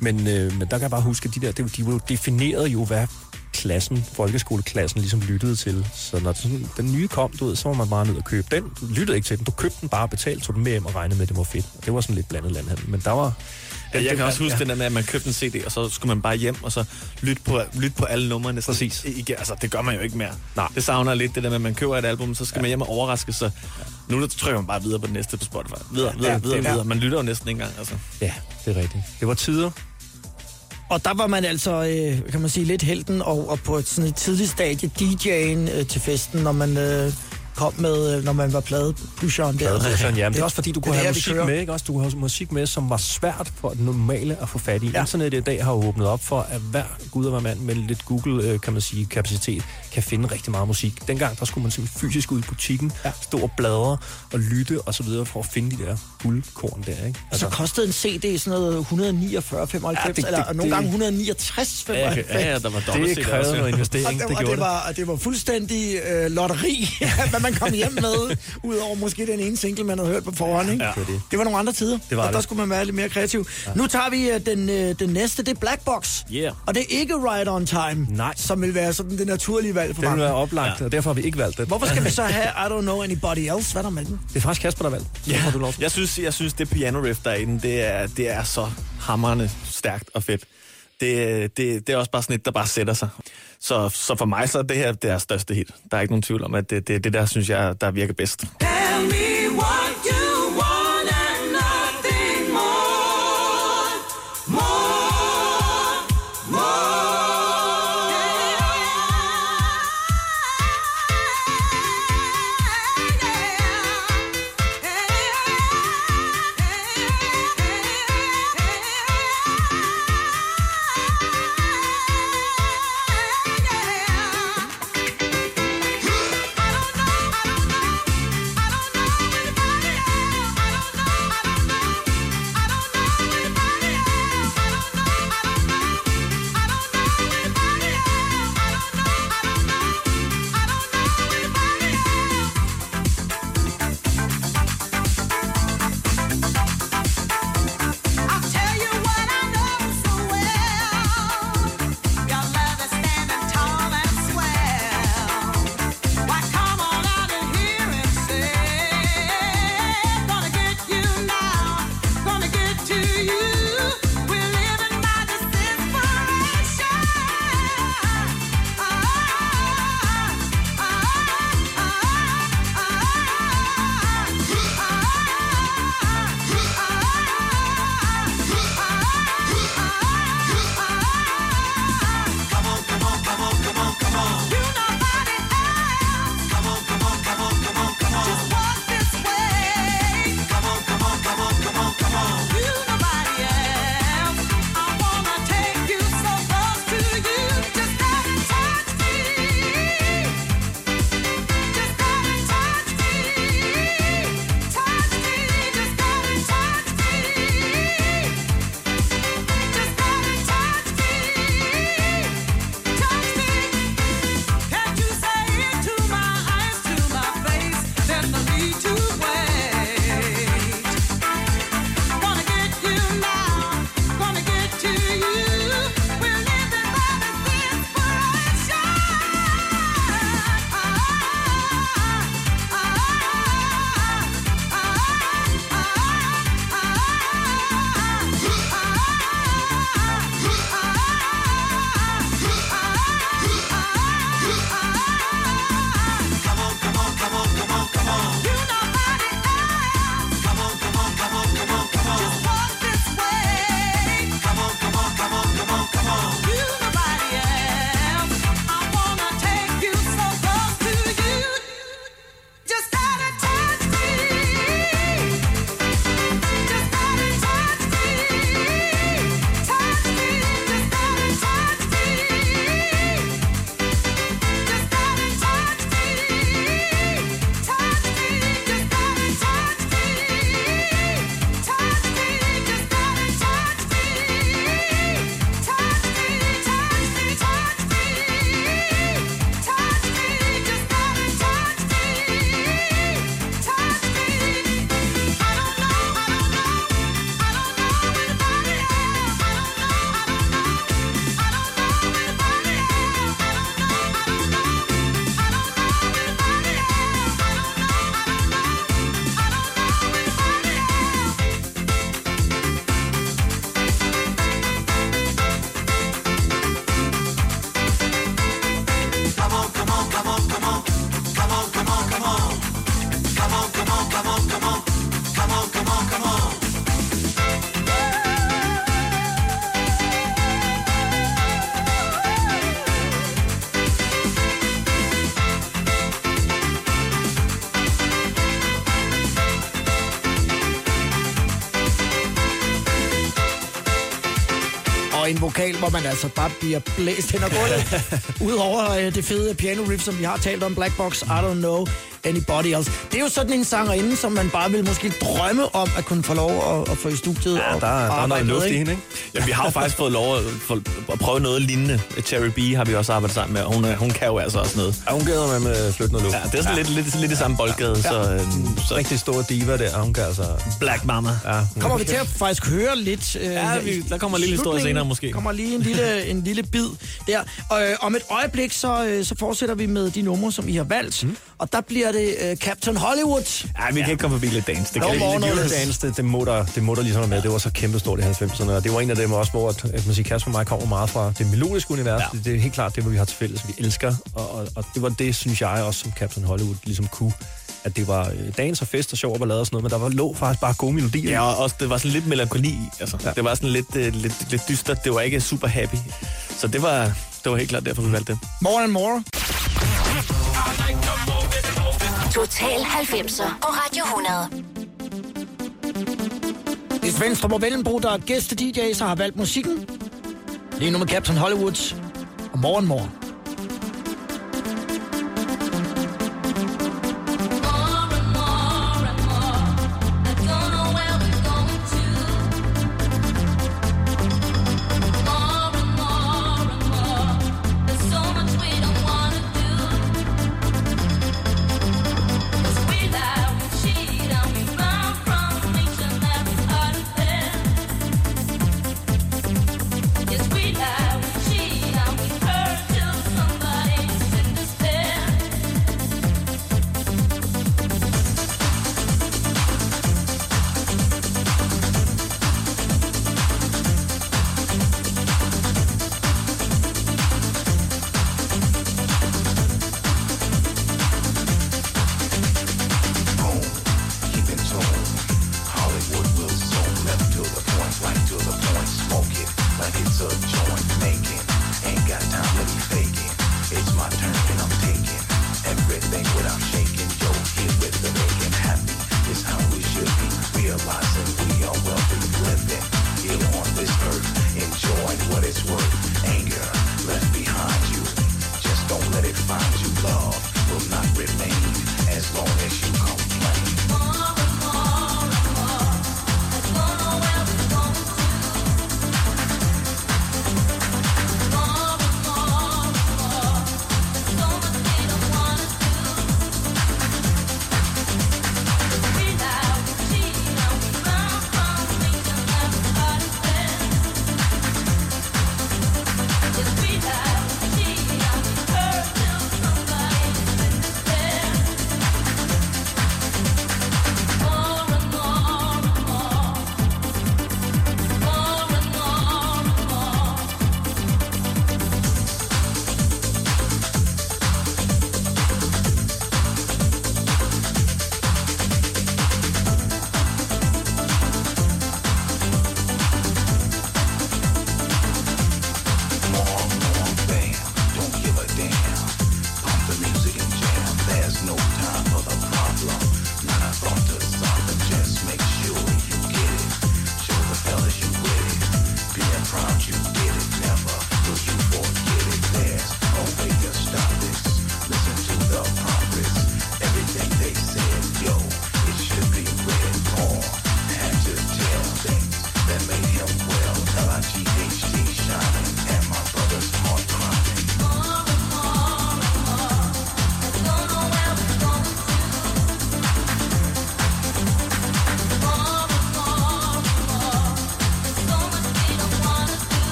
Men, øh, men der kan jeg bare huske, at de der, det, de var jo definerede jo, hvad klassen, folkeskoleklassen ligesom lyttede til. Så når sådan, den nye kom, du ved, så var man bare ned og købe den. Du lyttede ikke til den, du købte den bare, betalte, tog den med hjem og regnede med, at det var fedt. Og det var sådan lidt blandet landhandel. Men der var... Ja, jeg kan også huske ja. den der med, at man købte en CD, og så skulle man bare hjem, og så lytte på, lytte på alle numrene. Præcis. Igen. Altså, det gør man jo ikke mere. Nej. Det savner lidt, det der med, at man køber et album, så skal ja. man hjem og overraske sig. Nu der trykker man bare videre på det næste på Spotify. Videre, videre, Ja, videre, er- videre. Man lytter jo næsten ikke engang, altså. Ja, det er rigtigt. Det var tider. Og der var man altså, øh, kan man sige, lidt helten og, og på et, sådan et tidligt stadie DJ'en øh, til festen, når man øh, kom med, øh, når man var pladepusheren der. Sådan, ja, det er også fordi, du kunne det have musik med, ikke? Også, du kunne have musik med, som var svært for den normale at få fat i. Ja. Internettet i dag har jo åbnet op for, at hver gud og mand med lidt Google, øh, kan man sige, kapacitet, kan finde rigtig meget musik. Dengang, der skulle man simpelthen fysisk ud i butikken, ja. stå og bladre og lytte og så videre for at finde de der guldkorn der, ikke? Og så kostede en CD sådan noget 149, 95, Ja, ja, det- eller det- nogle det- gange 169, 95. Ja, ja, der var det krævede noget Og investering, det, det og det, var, og det var fuldstændig øh, lotteri, hvad man kom hjem med, udover måske den ene single, man havde hørt på forhånd. Ikke? Ja. det. det var nogle andre tider, Det var og der det. skulle man være lidt mere kreativ. Ja. Nu tager vi øh, den, øh, den næste, det er Black Box. Yeah. Og det er ikke Right On Time, Nej. som vil være sådan det naturlige valg for Den vil mange. være oplagt, ja. og derfor har vi ikke valgt det. Hvorfor skal vi så have I Don't Know Anybody Else? Hvad er der med den? Det er faktisk Kasper, der har valgt. Så får du lov. Jeg synes, jeg synes det piano riff, der er i den, det er, det er så hammerende stærkt og fedt. Det, det, det er også bare sådan et, der bare sætter sig. Så, så for mig så er det her det er største hit. Der er ikke nogen tvivl om, at det, det, det der, synes jeg, der virker bedst. Tell me og vokal, hvor man altså bare bliver blæst hen ad gulvet. Udover øh, det fede piano riff, som vi har talt om, Black Box, I Don't Know Anybody Else. Det er jo sådan en sangerinde, som man bare vil måske drømme om at kunne få lov at, at få i studiet. Ja, og, der, er- der og er noget med, luft i ikke? hende, ikke? Ja, vi har jo faktisk fået lov at, for, at prøve noget lignende. Cherry B har vi også arbejdet sammen med, og hun, er- hun kan jo altså også noget. Ja, hun gæder med med at flytte noget luft. Ja, det er sådan ja. lidt, lidt, lidt i samme boldgade, ja. så, øhm, så Rigtig stor diva der, hun kan altså... Black Mama. Ja, Kommer vi til at faktisk høre lidt... Øh, Ja, vi- der kommer en lille historie senere måske. kommer lige en lille, en lille bid der. Og øh, om et øjeblik, så, øh, så fortsætter vi med de numre, som I har valgt. Mm. Og der bliver det øh, Captain Hollywood. Ja, vi kan ikke komme forbi lidt dans. Det Jo, kan vi morgen- ikke. Eurodance, det, det, må der, det må der ligesom med. Det var så kæmpestort i 90'erne, og det var en af dem også, hvor at, at man siger, Kasper og mig kommer meget fra det melodiske univers. Ja. Ja. Det, det, er helt klart det, hvor vi har til fælles, vi elsker. Og, og, og, det var det, synes jeg også, som Captain Hollywood ligesom kunne. At det var øh, dans og fest og sjov og ballade og sådan noget, men der var lå faktisk bare gode melodier. Ja, og også, det var sådan lidt melankoli i. Altså, ja. Det var sådan lidt, øh, lidt, lidt dystert. Det var ikke super happy. Så det var, det var helt klart derfor, vi valgte det. More and More. Total 90'er på Radio 100. Hvis Venstre må Vellenbro, der er gæste-DJ, så har valgt musikken. Lige nu med Captain Hollywood og More Morgen.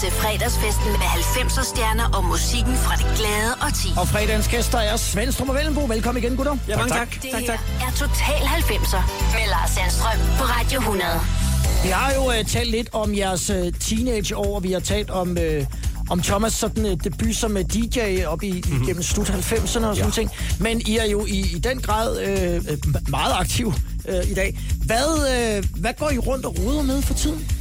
Til fredagsfesten med 90'er stjerner og musikken fra det glade og ti. Og fredagens gæster er Svendstrup og Vellenbro. Velkommen igen, gutter. Ja, mange tak. Det tak, her tak. er Total 90'er med Lars Sandstrøm på Radio 100. Vi har jo uh, talt lidt om jeres uh, teenageår, vi har talt om, uh, om Thomas sådan uh, debut som uh, DJ op i, mm-hmm. gennem slut 90'erne og sådan ja. ting. Men I er jo i, i den grad øh, meget aktiv øh, i dag. Hvad, øh, hvad går I rundt og roder med for tiden?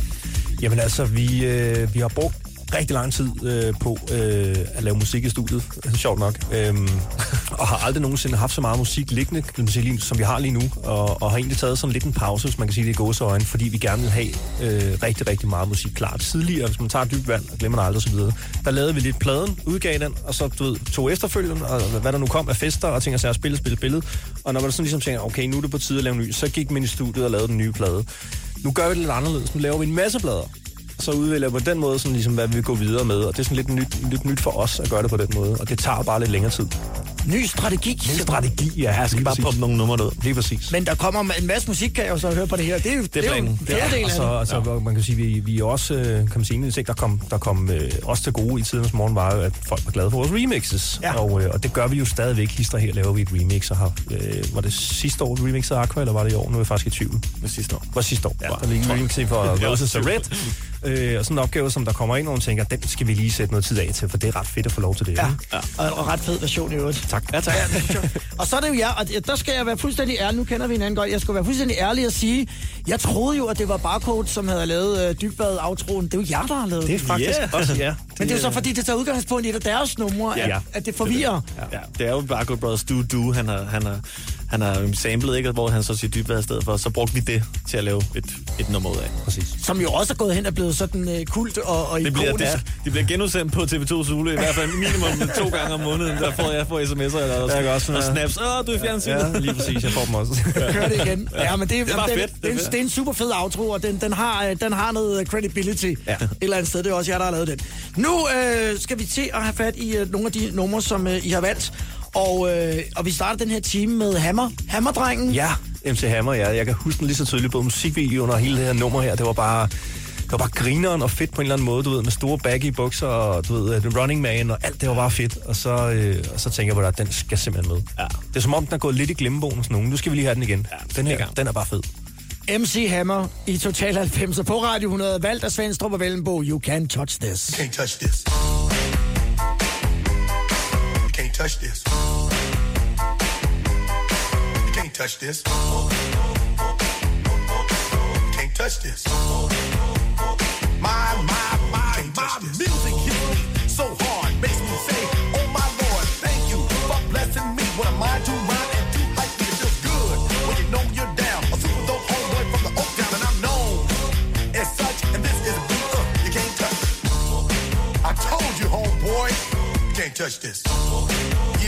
Jamen altså, vi, øh, vi har brugt rigtig lang tid øh, på øh, at lave musik i studiet, sjovt nok. Øhm, og har aldrig nogensinde haft så meget musik liggende, lige- som vi har lige nu. Og, og har egentlig taget sådan lidt en pause, hvis man kan sige det i gåseøjne, fordi vi gerne vil have øh, rigtig, rigtig meget musik klar. Tidligere, hvis man tager dybt vand og glemmer det aldrig osv., der lavede vi lidt pladen, udgav den, og så du ved, tog efterfølgende, og hvad der nu kom af fester og ting sig at spille, spille, spille. Og når man sådan ligesom tænker, okay, nu er det på tide at lave en ny, så gik man i studiet og lavede den nye plade. Nu gør vi det lidt anderledes. Nu laver vi en masse plader så udvælger på den måde, sådan ligesom, hvad vi vil gå videre med. Og det er sådan lidt nyt, lidt nyt for os at gøre det på den måde. Og det tager bare lidt længere tid. Ny strategi. Ny strategi, ja. Jeg skal bare poppe nogle numre ud. Lige præcis. Men der kommer en masse musik, kan jeg jo så høre på det her. Det er jo, det er jo en Det er- færdel Og af så, det. altså, ja. man kan sige, vi, vi er også, øh, kan man sige, en der kom, der kom øh, også til gode i tidens morgen, var jo, at folk var glade for vores remixes. Ja. Og, øh, og det gør vi jo stadigvæk. Hister her laver vi et remix, og har, øh, var det sidste år, vi remixede Aqua, eller var det i år? Nu er jeg faktisk i tvivl. Med sidste år. var sidste år. Ja, Wow. der ligger en remix for Det er Roses også og Red. Øh, og sådan en opgave, som der kommer ind, og man tænker, den skal vi lige sætte noget tid af til, for det er ret fedt at få lov til det. Ja, ikke? og, og ret fed version i øvrigt. Tak. Ja, tak. Og så er det jo jer, og der skal jeg være fuldstændig ærlig. Nu kender vi hinanden godt. Jeg skal være fuldstændig ærlig og sige, jeg troede jo, at det var Barcode, som havde lavet øh, dybbad outroen. Det er jo jer, der har lavet Det er faktisk Yeah. også, ja. Men det er jo så fordi, det tager udgangspunkt i et af deres numre, Ja. at, at det forvirrer. Ja, det er jo Barcode Brothers Do Do, han har, han har, han har samlet, ikke? hvor han så siger dybvad i stedet for. Så brugte vi det til at lave et, et nummer ud af. Præcis. Som jo også er gået hen og blevet sådan øh, kult og, og Det bliver, ikonisk. det, det bliver genudsendt på TV2 Zulu, i hvert fald minimum to gange om måneden. Der får jeg får sms'er eller Jeg kan også, og snaps. Åh, du er i fjernsynet. Ja, lige præcis. Jeg får dem også. Kør det igen. Ja, men det, Det er bare den, fedt. Det er Det, fedt. det, er en super fed outro, og den, den, har, øh, den har noget credibility Ja. et eller andet sted. Det er også jer, der har lavet den. Nu øh, skal vi til at have fat i øh, nogle af de numre, som øh, I har valgt. Og, øh, og vi starter den her time med Hammer. Hammerdrengen. Ja, MC Hammer, ja. Jeg kan huske den lige så tydeligt, både musikvideoen og hele det her nummer her. Det var bare... Det var bare grineren og fedt på en eller anden måde, du ved, med store baggy bukser og du ved, The Running Man og alt, det var bare fedt. Og så, øh, og så tænker jeg på, at den skal simpelthen med. Ja. Det er som om, den er gået lidt i glemmebogen sådan nogen. Nu skal vi lige have den igen. Ja, den her, gang. den er bare fed. MC Hammer i Total 90 på Radio 100. Valgt af Svendstrup og Vellenbo. You can touch this. can't touch this. You can't touch this. You can't touch this. You can't touch this. My, my, my, my music hits me so hard, makes me say, Oh my Lord, thank you for blessing me. What a mind to rhyme and to hype me, it feels good when you know you're down. A super dope homeboy from the Oak Town, and I'm known as such. And this is a beat uh, you can't touch. I told you, homeboy, you can't touch this.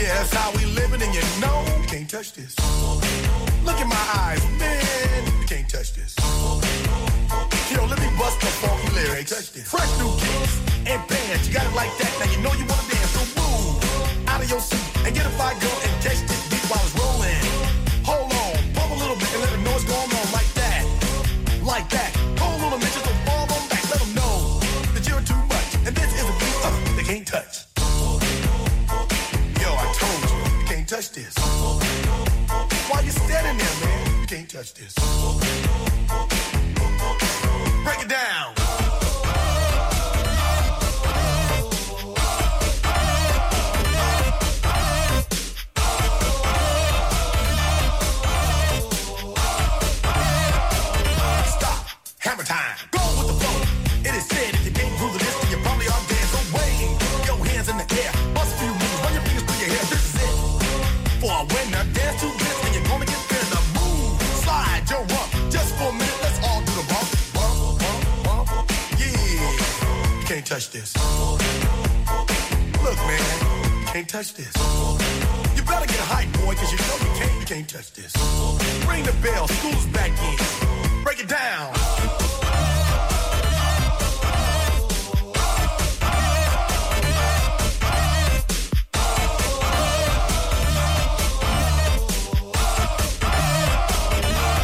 Yeah, that's how we living, and you know you can't touch this. Look in my eyes, man, you can't touch this. Yo, let me bust the funky lyrics. Fresh new kicks and bands, you got it like that. Now you know you wanna dance, so move out of your seat and get a fire girl and catch this touch this. Why you standing there, man? You can't touch this. Break it down. Stop. Hammer time. Touch this. Look, man, can't touch this. You better get hype, boy, cause you know you can't, you can't touch this. Ring the bell, school's back in. Break it down.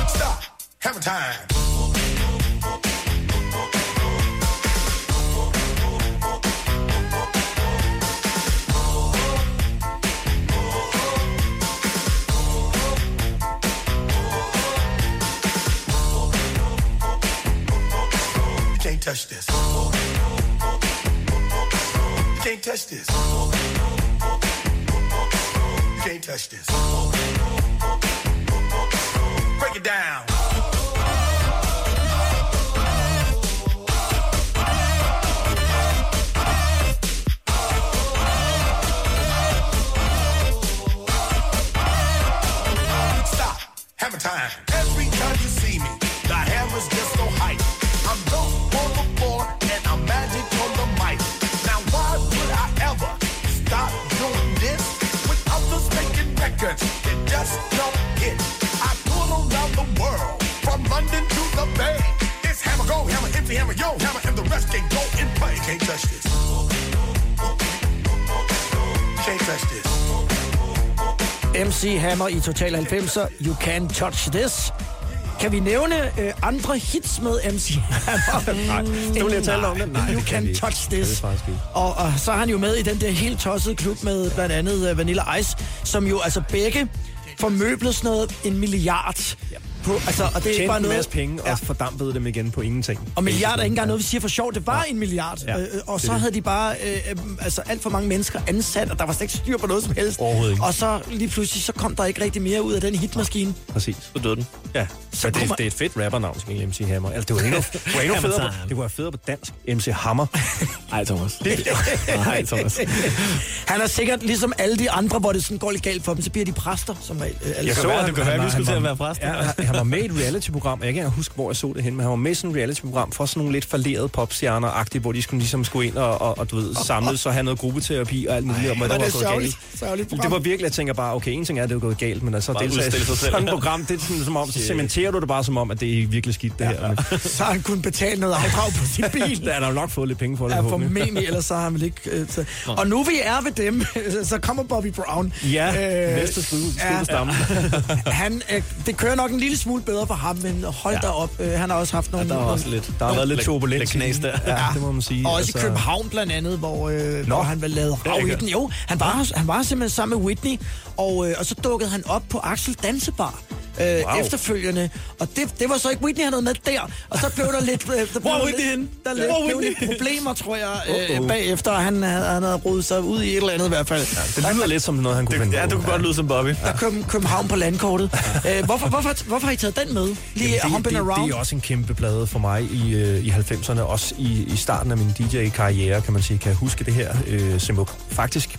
Stop. Hammer time. Touch this. Can't touch this. Break it down. MC Hammer i Total 90'er, You Can Touch This. Kan vi nævne øh, andre hits med MC Hammer? Nej, det vil jeg tale om det. Nej, You Can vi. Touch This. Og, og så er han jo med i den der helt tossede klub med blandt andet uh, Vanilla Ice, som jo altså begge formøblet sådan noget en milliard. På, altså, og det er ikke bare en noget... masse penge og fordampede dem igen på ingenting. Og milliard er ikke engang noget, vi siger for sjovt. Det var en milliard. Ja, øh, og det så det. havde de bare øh, øh, altså alt for mange mennesker ansat, og der var slet ikke styr på noget som helst. Overhovedet ikke. Og så lige pludselig, så kom der ikke rigtig mere ud af den hitmaskine. Præcis. Så døde den. Ja, Så så det, kunne man- det er et fedt rappernavn, skal MC Hammer. Altså, det var endnu, det var endnu federe, på, det kunne være federe på dansk. MC Hammer. Ej, Thomas. Nej, Thomas. Han er sikkert ligesom alle de andre, hvor det sådan går lidt galt for dem, så bliver de præster som regel. øh, alle Jeg sammen. så, det kan være, at vi skulle til var- at være præst. Ja, han var med i et reality-program. Jeg kan ikke huske, hvor jeg så det hen, men han var med i sådan et reality-program for sådan nogle lidt falderede popstjerner-agtige, hvor de skulle ligesom skulle ind og, og, og du ved, samles og have noget gruppeterapi og alt muligt, om hvad hvor der er var det gået sørgeligt. galt. Sørgeligt Det var virkelig, jeg tænker bare, okay, en ting er, at det er gået galt, men altså Bare i selv. sådan et program, det er sådan, som om, så cementerer du det bare som om, at det er virkelig skidt, det her. Men, Så har han kunnet betale noget afdrag på sin bil. der er der jo nok fået lidt penge for det, Ja, formentlig, ellers så har han vel ikke... Øh, så. Og nu vi er ved dem, så kommer Bobby Brown. Ja, Øh, næste skud, ja. ja. stamme. Han, øh, det kører nok en lille smule bedre for ham, men hold ja. Ja. da op. Øh, han har også haft nogle... Der var også lidt... Der har været lidt turbulens. Knas der. Ja, det må man sige. Og også i København blandt andet, hvor, øh, hvor han lavede er rav i den. Jo, han var, han var simpelthen sammen med Whitney, og, øh, og så dukkede han op på Axel Dansebar. Øh, Wow. efterfølgende. Og det, det var så ikke Whitney, han havde med der. Og så blev der lidt... Øh, der blev Hvor er lidt- Whitney henne? Der lidt, blev lidt problemer, tror jeg, øh, Uh-oh. bagefter. Han, havde, han havde rodet sig ud i et eller andet i hvert fald. Det lyder lidt som noget, han kunne finde Ja, du kunne godt lyde som Bobby. Der kom København på landkortet. Øh, hvorfor, hvorfor, hvorfor har I taget den med? Lige Jamen, det, det, Around? det er også en kæmpe plade for mig i, øh, i 90'erne, også i, i starten af min DJ-karriere, kan man sige. Kan jeg huske det her, øh, Simuk? Faktisk,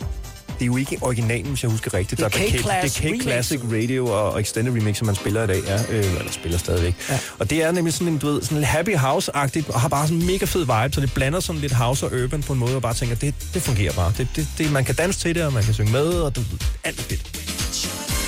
det er jo ikke originalen, hvis jeg husker rigtigt. Det er K-Class det er K-Classic Radio og, og Extended Remix, som man spiller i dag, ja, øh, eller spiller stadigvæk. Ja. Og det er nemlig sådan en, du ved, sådan en happy house-agtigt, og har bare sådan en mega fed vibe, så det blander sådan lidt house og urban på en måde, og bare tænker, det, det fungerer bare. Det, det, det, man kan danse til det, og man kan synge med, og du, alt er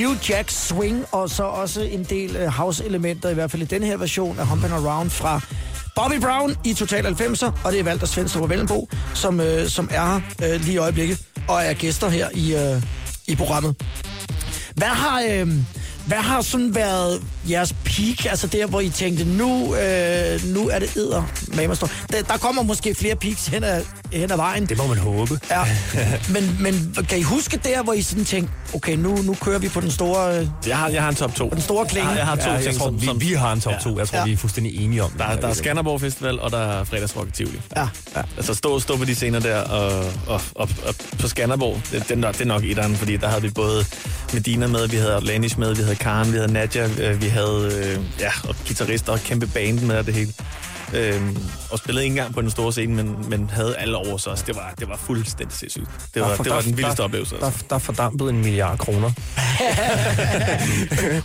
New Jack Swing, og så også en del øh, house-elementer, i hvert fald i den her version af Humpin' Around fra Bobby Brown i Total 90'er, og det er Valter Svendstrup og Vellenbo, som, øh, som er her øh, lige i øjeblikket, og er gæster her i, øh, i programmet. Hvad har, øh, hvad har sådan været jeres peak, altså der, hvor I tænkte, nu, øh, nu er det æder, der, der kommer måske flere peaks hen ad, hen ad vejen. Det må man håbe. Ja, men, men kan I huske der, hvor I sådan tænkte, okay, nu, nu kører vi på den store, Jeg har, jeg har en top 2. den store klinge? Ja, jeg har to Ja, jeg ting, tror, som, vi, som vi har en top 2. Jeg tror, Ja. vi er fuldstændig enige om det. Der, der er Skanderborg Festival, og der er fredagsrock i Tivoli. Ja, ja. Altså stå, stå på de scener der, og, og, og, og på Skanderborg, det, det, er nok- det er nok etteren, fordi der havde vi både Medina med, vi havde Lanish med, vi havde Karen, vi havde Nadja, øh, vi havde øh, ja, og guitarister og kæmpe band med og det hele. Øhm, og spillede ikke engang på den store scene, men, men havde alle over sig. Det var, det var fuldstændig sindssygt. Det var, Der- det var der- den vildeste der- oplevelse. Der, Altså. der er fordampet en milliard kroner.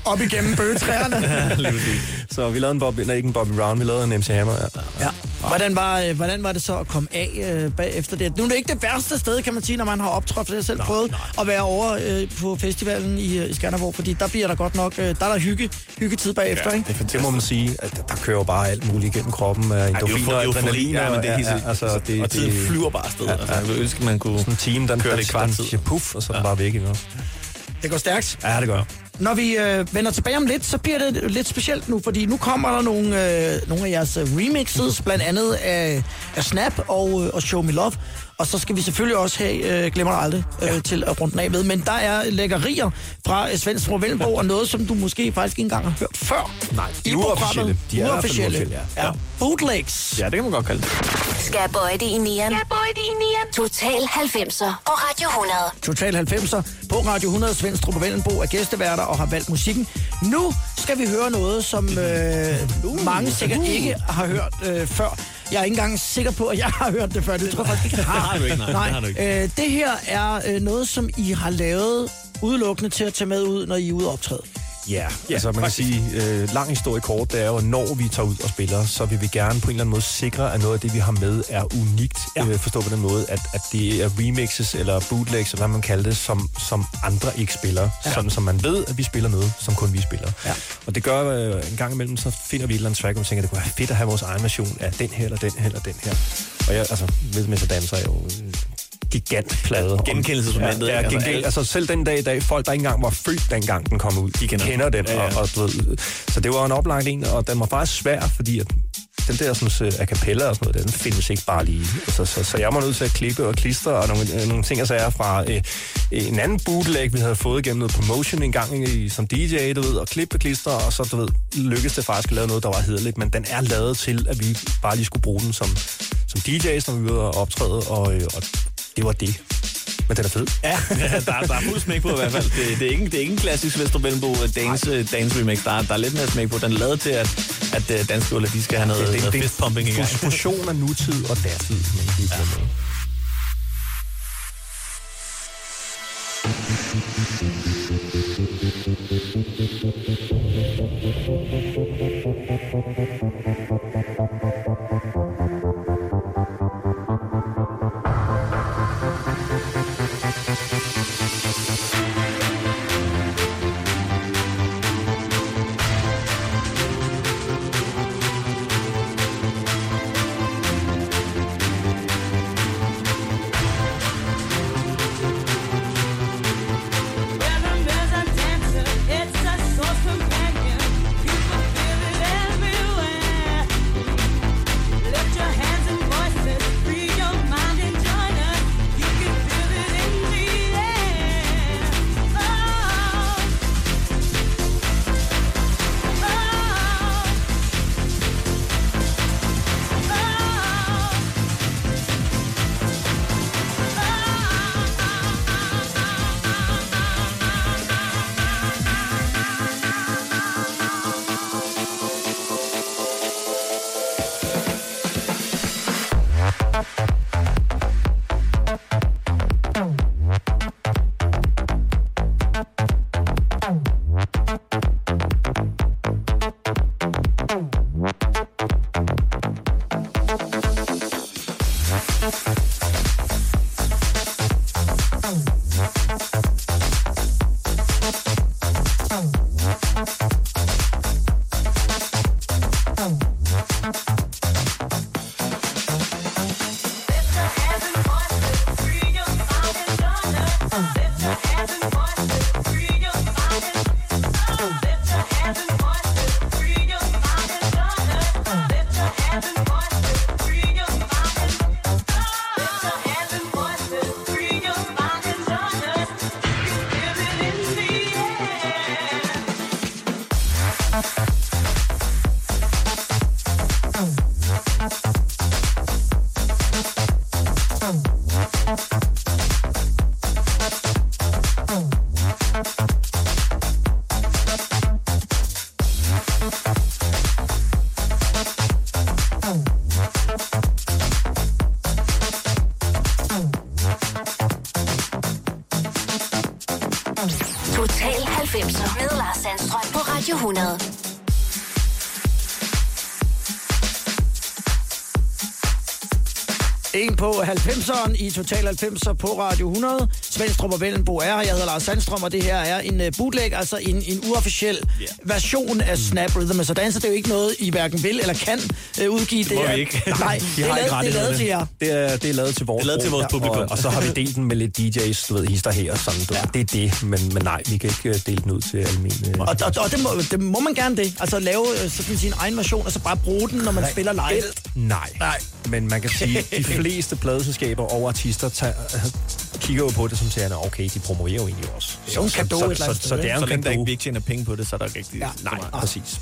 Op igennem bøgetræerne. Lige præcis. Så vi lavede en Bobby, nej, ikke en Bobby Brown, vi lavede en MC Hammer. Ja. Ja. Hvordan var, øh, hvordan var det så at komme af øh, bagefter det? Nu er det ikke det værste sted, kan man sige, når man har optrådt, for jeg selv prøvet at være over øh, på festivalen i, øh, i Skanderborg, fordi der bliver der godt nok, øh, der er der hygge, hyggetid bagefter, Ja, ikke? det Det må man sige, at der kører bare alt muligt igennem kroppen af endorfiner og adrenalin. ja, men det er ja, altså, det, og tiden det, flyver bare afsted. Ja, Altså, ja. jeg ville ønske, man kunne... Sådan en time, den Kører det i kvart tid. puff, og så er den bare væk. Ikke? Det går stærkt. Ja, det gør. Når vi øh, vender tilbage om lidt, så bliver det lidt specielt nu, fordi nu kommer der nogle, øh, nogle af jeres remixes, blandt andet af, af Snap og, øh, og Show Me Love. Og så skal vi selvfølgelig også have, øh, glemmer dig aldrig, øh, ja. til at runde den af med. Men der er lækkerier fra øh, Svends fra Vellenbo, og noget, som du måske faktisk ikke engang har hørt før. Nej, de er uofficielle. De er uofficielle. uofficielle, ja. ja. Bootlegs. Ja, det kan man godt kalde det. Skal jeg bøje det i nieren? Skal bøje det i nieren? Total 90'er på Radio 100. Total 90'er på Radio 100. Svend Strup og Vellenbo er gæsteværter og har valgt musikken. Nu skal vi høre noget, som øh, mange sikkert ikke har hørt øh, før. Jeg er ikke engang sikker på, at jeg har hørt det før. Det tror jeg faktisk ikke, jeg har. Det har du ikke, nej. Det har du ikke. Øh, det her er øh, noget, som I har lavet udelukkende til at tage med ud, når I er ude optræde. Ja, altså man kan sige, øh, lang historie kort, det er jo, at når vi tager ud og spiller, så vil vi gerne på en eller anden måde sikre, at noget af det, vi har med, er unikt. Ja. Ja. Øh, forstå på den måde, at, at det er remixes eller bootlegs, eller hvad man kalder det, som, som andre ikke spiller. Ja. Sådan, som man ved, at vi spiller noget, som kun vi spiller. Ja. Og det gør øh, en gang imellem, så finder vi et eller andet track, og vi tænker, at det kunne være fedt at have vores egen version af den her, eller den her, eller den her. Og jeg, altså, ved med så danser jeg jo øh, gigantplade. Genkendelsesmomentet, Ja, ikke? ja Altså, genkend, alle- altså selv den dag i dag, folk der ikke engang var født dengang den kom ud, de kender kender, den. Ja, ja. Og, og, du ved, så det var en oplagt en, og den var faktisk svær, fordi at den der sådan, a cappella og sådan noget, den findes ikke bare lige. Så, så, så jeg var nødt til at klippe og klistre og nogle, øh, nogle ting, jeg sagde fra øh, en anden bootleg, vi havde fået gennem noget promotion en gang i, som DJ, du ved, og klippe og klistre, og så, du ved, lykkedes det faktisk at lave noget, der var hederligt, men den er lavet til, at vi bare lige skulle bruge den som, som DJ's, når vi var optræde, og, øh, og det var det. Men den er fed. Ja, der, er- der er fuld smæk på i hvert fald. Det, det, er, ikke, det er ikke en klassisk Vester Vellenbo dance, dance remix. Der er, der er lidt mere smæk på. Den er lavet til, at, at øh, danske de skal have noget, det, noget det, fist pumping i gang. fusion af nutid og datid. Man kan Radio 100. En på 90'eren i Total 90'er på Radio 100. Svendstrup og Vellenbo er her. Jeg hedder Lars Sandstrøm, og det her er en uh, bootleg, altså en, en uofficiel yeah. version af Snap Rhythm and Dance. Det er jo ikke noget, I hverken vil eller kan uh, udgive. Det, må er, vi ikke. Nej, De det er, lavet, det er lavet til jer. Det er, det er lavet til vores, Det er lavet til vores publikum. Og, og så har vi delt den med lidt DJ's, du ved, hister her og sådan. Du, ja. Det er det, men, men nej, vi kan ikke øh, dele den ud til almindelige. Og, og, og det, må, det må man gerne det. Altså lave øh, sådan sin egen version, og så bare bruge den, når man spiller live. Nej. Nej. Men man kan sige, at de fleste pladeselskaber og artister tager, kigger jo på det som siger, okay, de promoverer jo egentlig også. så, så, så, sted, så det er Så en længe der ikke, cadeau. vi ikke tjener penge på det, så er der ikke rigtig... Ja. Nej, præcis.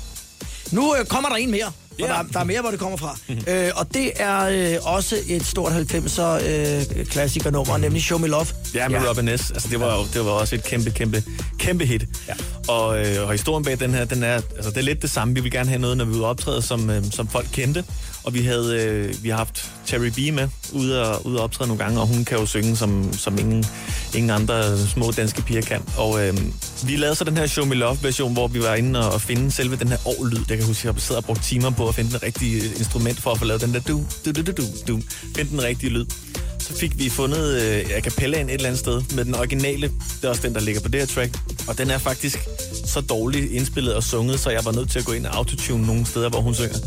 Nu øh, kommer der en mere. Ja. der, der er mere, hvor det kommer fra. Mm-hmm. Øh, og det er øh, også et stort 90'er øh, klassikernummer, nemlig Show Me Love. Ja, med ja. Robin S. Altså, det var det var også et kæmpe, kæmpe, kæmpe hit. Ja. Og, øh, og historien bag den her, den er, altså, det er lidt det samme. Vi vil gerne have noget, når vi er ude optræde, som, øh, som folk kendte. Og vi havde øh, vi har haft Terry B med ude og, ude at optræde nogle gange, og hun kan jo synge, som, som ingen, ingen andre små danske piger kan. Og øh, vi lavede så den her Show Me Love-version, hvor vi var inde og, og finde selve den her år-lyd. Jeg kan huske, at jeg sidder og brugt timer på at finde den rigtige instrument for at få lavet den der du, du, du, du, du, du. Finde den rigtige lyd. Så fik vi fundet øh, a cappella et eller andet sted med den originale. Det er også den, der ligger på det her track. Og den er faktisk så dårligt indspillet og sunget, så jeg var nødt til at gå ind og autotune nogle steder, hvor hun synger.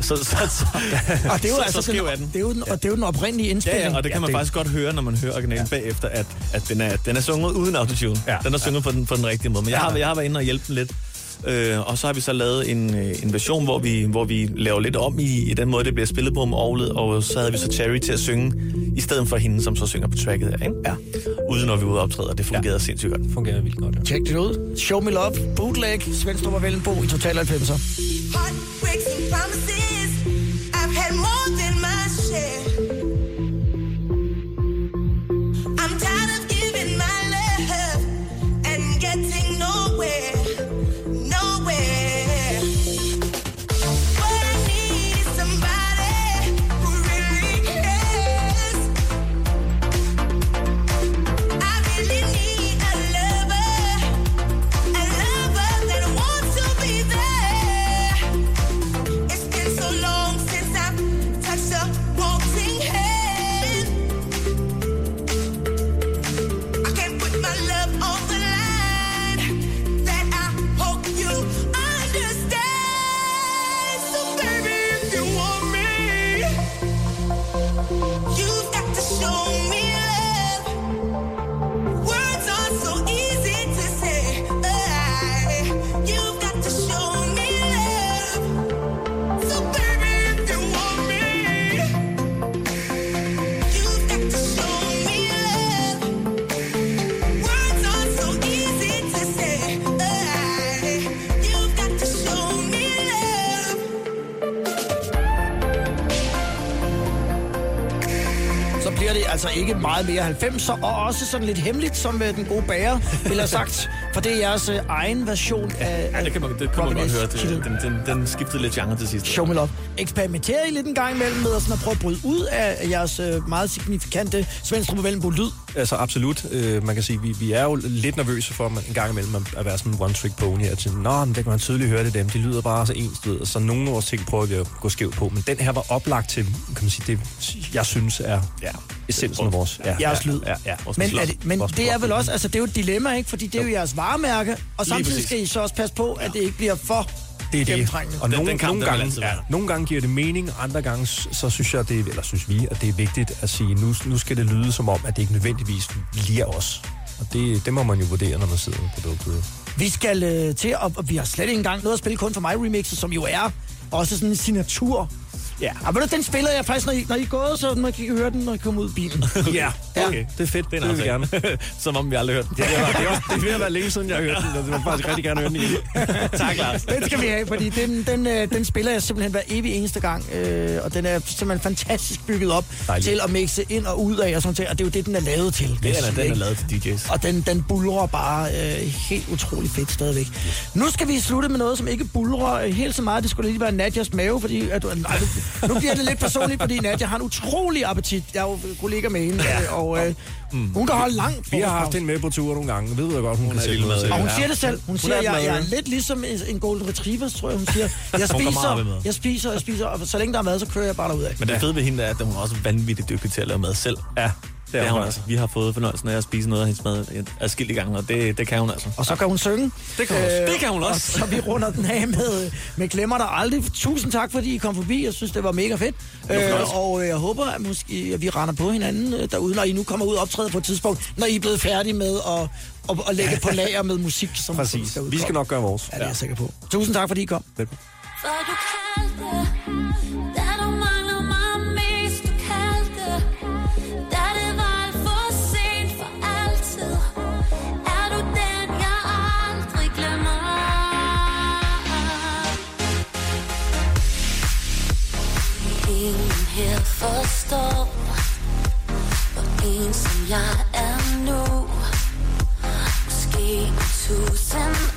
Så, så, så, Og det er jo så, altså så den, den. det er jo den, og det er jo den oprindelige Ja, indspilning. ja, og det kan man det- faktisk godt høre, når man hører originalen ja. bagefter, at, at den, er, den er sunget uden autotune. Ja. Den er sunget på, den, på den rigtige måde. Men jeg har, jeg har været inde og hjælpe den lidt. Øh, og så har vi så lavet en, øh, en version, hvor vi, hvor vi laver lidt om i, i den måde, det bliver spillet på med orglet, og så havde vi så Cherry til at synge, i stedet for hende, som så synger på tracket her, ikke? Ja. Uden når vi ude og optræde, og det fungerede ja. sindssygt godt. fungerer vildt godt. Ja. Tjek det ud. Show Me Love, bootleg, Svendstrup og Vellenbo i Total 90'er. Meget mere 90'er, og også sådan lidt hemmeligt, som øh, den gode bager ville have sagt. For det er jeres øh, egen version af... Ja, det kan man, det kan man godt høre. Det, den, den, den skiftede lidt genre til sidst. Show Me Love. Eksperimenterer I lidt en gang imellem med at, sådan at prøve at bryde ud af jeres øh, meget signifikante Svendstrup Vellenbo lyd? Altså absolut. Øh, man kan sige, vi, vi er jo lidt nervøse for at en gang imellem at- være sådan en one-trick pony. At sige, Nå, men det kan man tydeligt høre det dem. De lyder bare så ens, ved. Så nogle af vores ting prøver vi at gå skævt på. Men den her var oplagt til, kan man sige, det jeg synes er Ja. essensen af vores... Ja, Jeres lyd. Ja, ja. Vores Men, er det, men Vores det er vel også, altså det er jo et dilemma, ikke? Fordi det er jo jeres varemærke, og samtidig skal I så også passe på, at det ikke bliver for Det er det. Og Den- nogle, den kamp, nogle, gange, ja, nogle gange giver det mening, andre gange så synes jeg, det, er- eller synes vi, at det er vigtigt at sige, nu, nu skal det lyde som om, at det ikke nødvendigvis bliver os. Og det, det må man jo vurdere, når man sidder med produktet. Vi skal øh, til, og vi har slet ikke engang noget at spille kun for mig remixet, som jo er også sådan en signatur. Ja. Og ved du, den spiller jeg faktisk, når I, når I er gået, så man kan høre den, når I kommer ud i bilen. Ja, Ja. okay. det er fedt. Det er Det vil vi gerne. Som om vi aldrig har hørt den. Ja, det, er, det, også, det er ved at være længe siden, jeg har hørt den, og det vil faktisk rigtig gerne høre den igen. tak, Lars. Den skal vi have, fordi den, den, øh, den spiller jeg simpelthen hver evig eneste gang. Øh, og den er simpelthen fantastisk bygget op Dejligt. til at mixe ind og ud af, og sådan noget. Og det er jo det, den er lavet til. Den er, sige, den er lavet til DJ's. Og den, den bulrer bare øh, helt utrolig fedt stadigvæk. Nu skal vi slutte med noget, som ikke bulrer helt så meget. Det skulle lige være Nadjas mave, fordi at, du- nej, du, Nu bliver det lidt personligt, fordi Nadia har en utrolig appetit. Jeg er jo kollega med hende, ja. og øh, hun kan holde langt. Vi har haft hende med på tur nogle gange. Ved du godt, hun, hun kan vild med. Og hun siger det selv. Hun siger, er at jeg, jeg er lidt ligesom en, en golden retriever, tror jeg, hun siger. Jeg Hun spiser, jeg spiser, jeg spiser, og så længe der er mad, så kører jeg bare derud af. Men det fede ved hende er, at hun er også vanvittigt dygtig til at lave mad selv. Ja, Det er hun altså. Vi har fået fornøjelsen af at spise noget af hendes mad adskillige gange, og det, det kan hun altså. Og så kan hun synge. Det kan hun også. Det kan hun og også. Så vi runder den af med, med Glemmer dig aldrig. Tusind tak, fordi I kom forbi. Jeg synes, det var mega fedt. Øh, og jeg håber, at, måske, at vi render på hinanden øh, derude, når I nu kommer ud og optræder på et tidspunkt, når I er blevet færdige med at, at, at lægge på lager med musik, som Præcis. skal Vi skal nok gøre vores. Ja, det er jeg sikker på. Tusind tak, fordi I kom. For her forstår, hvor en som jeg er nu. Måske en tusind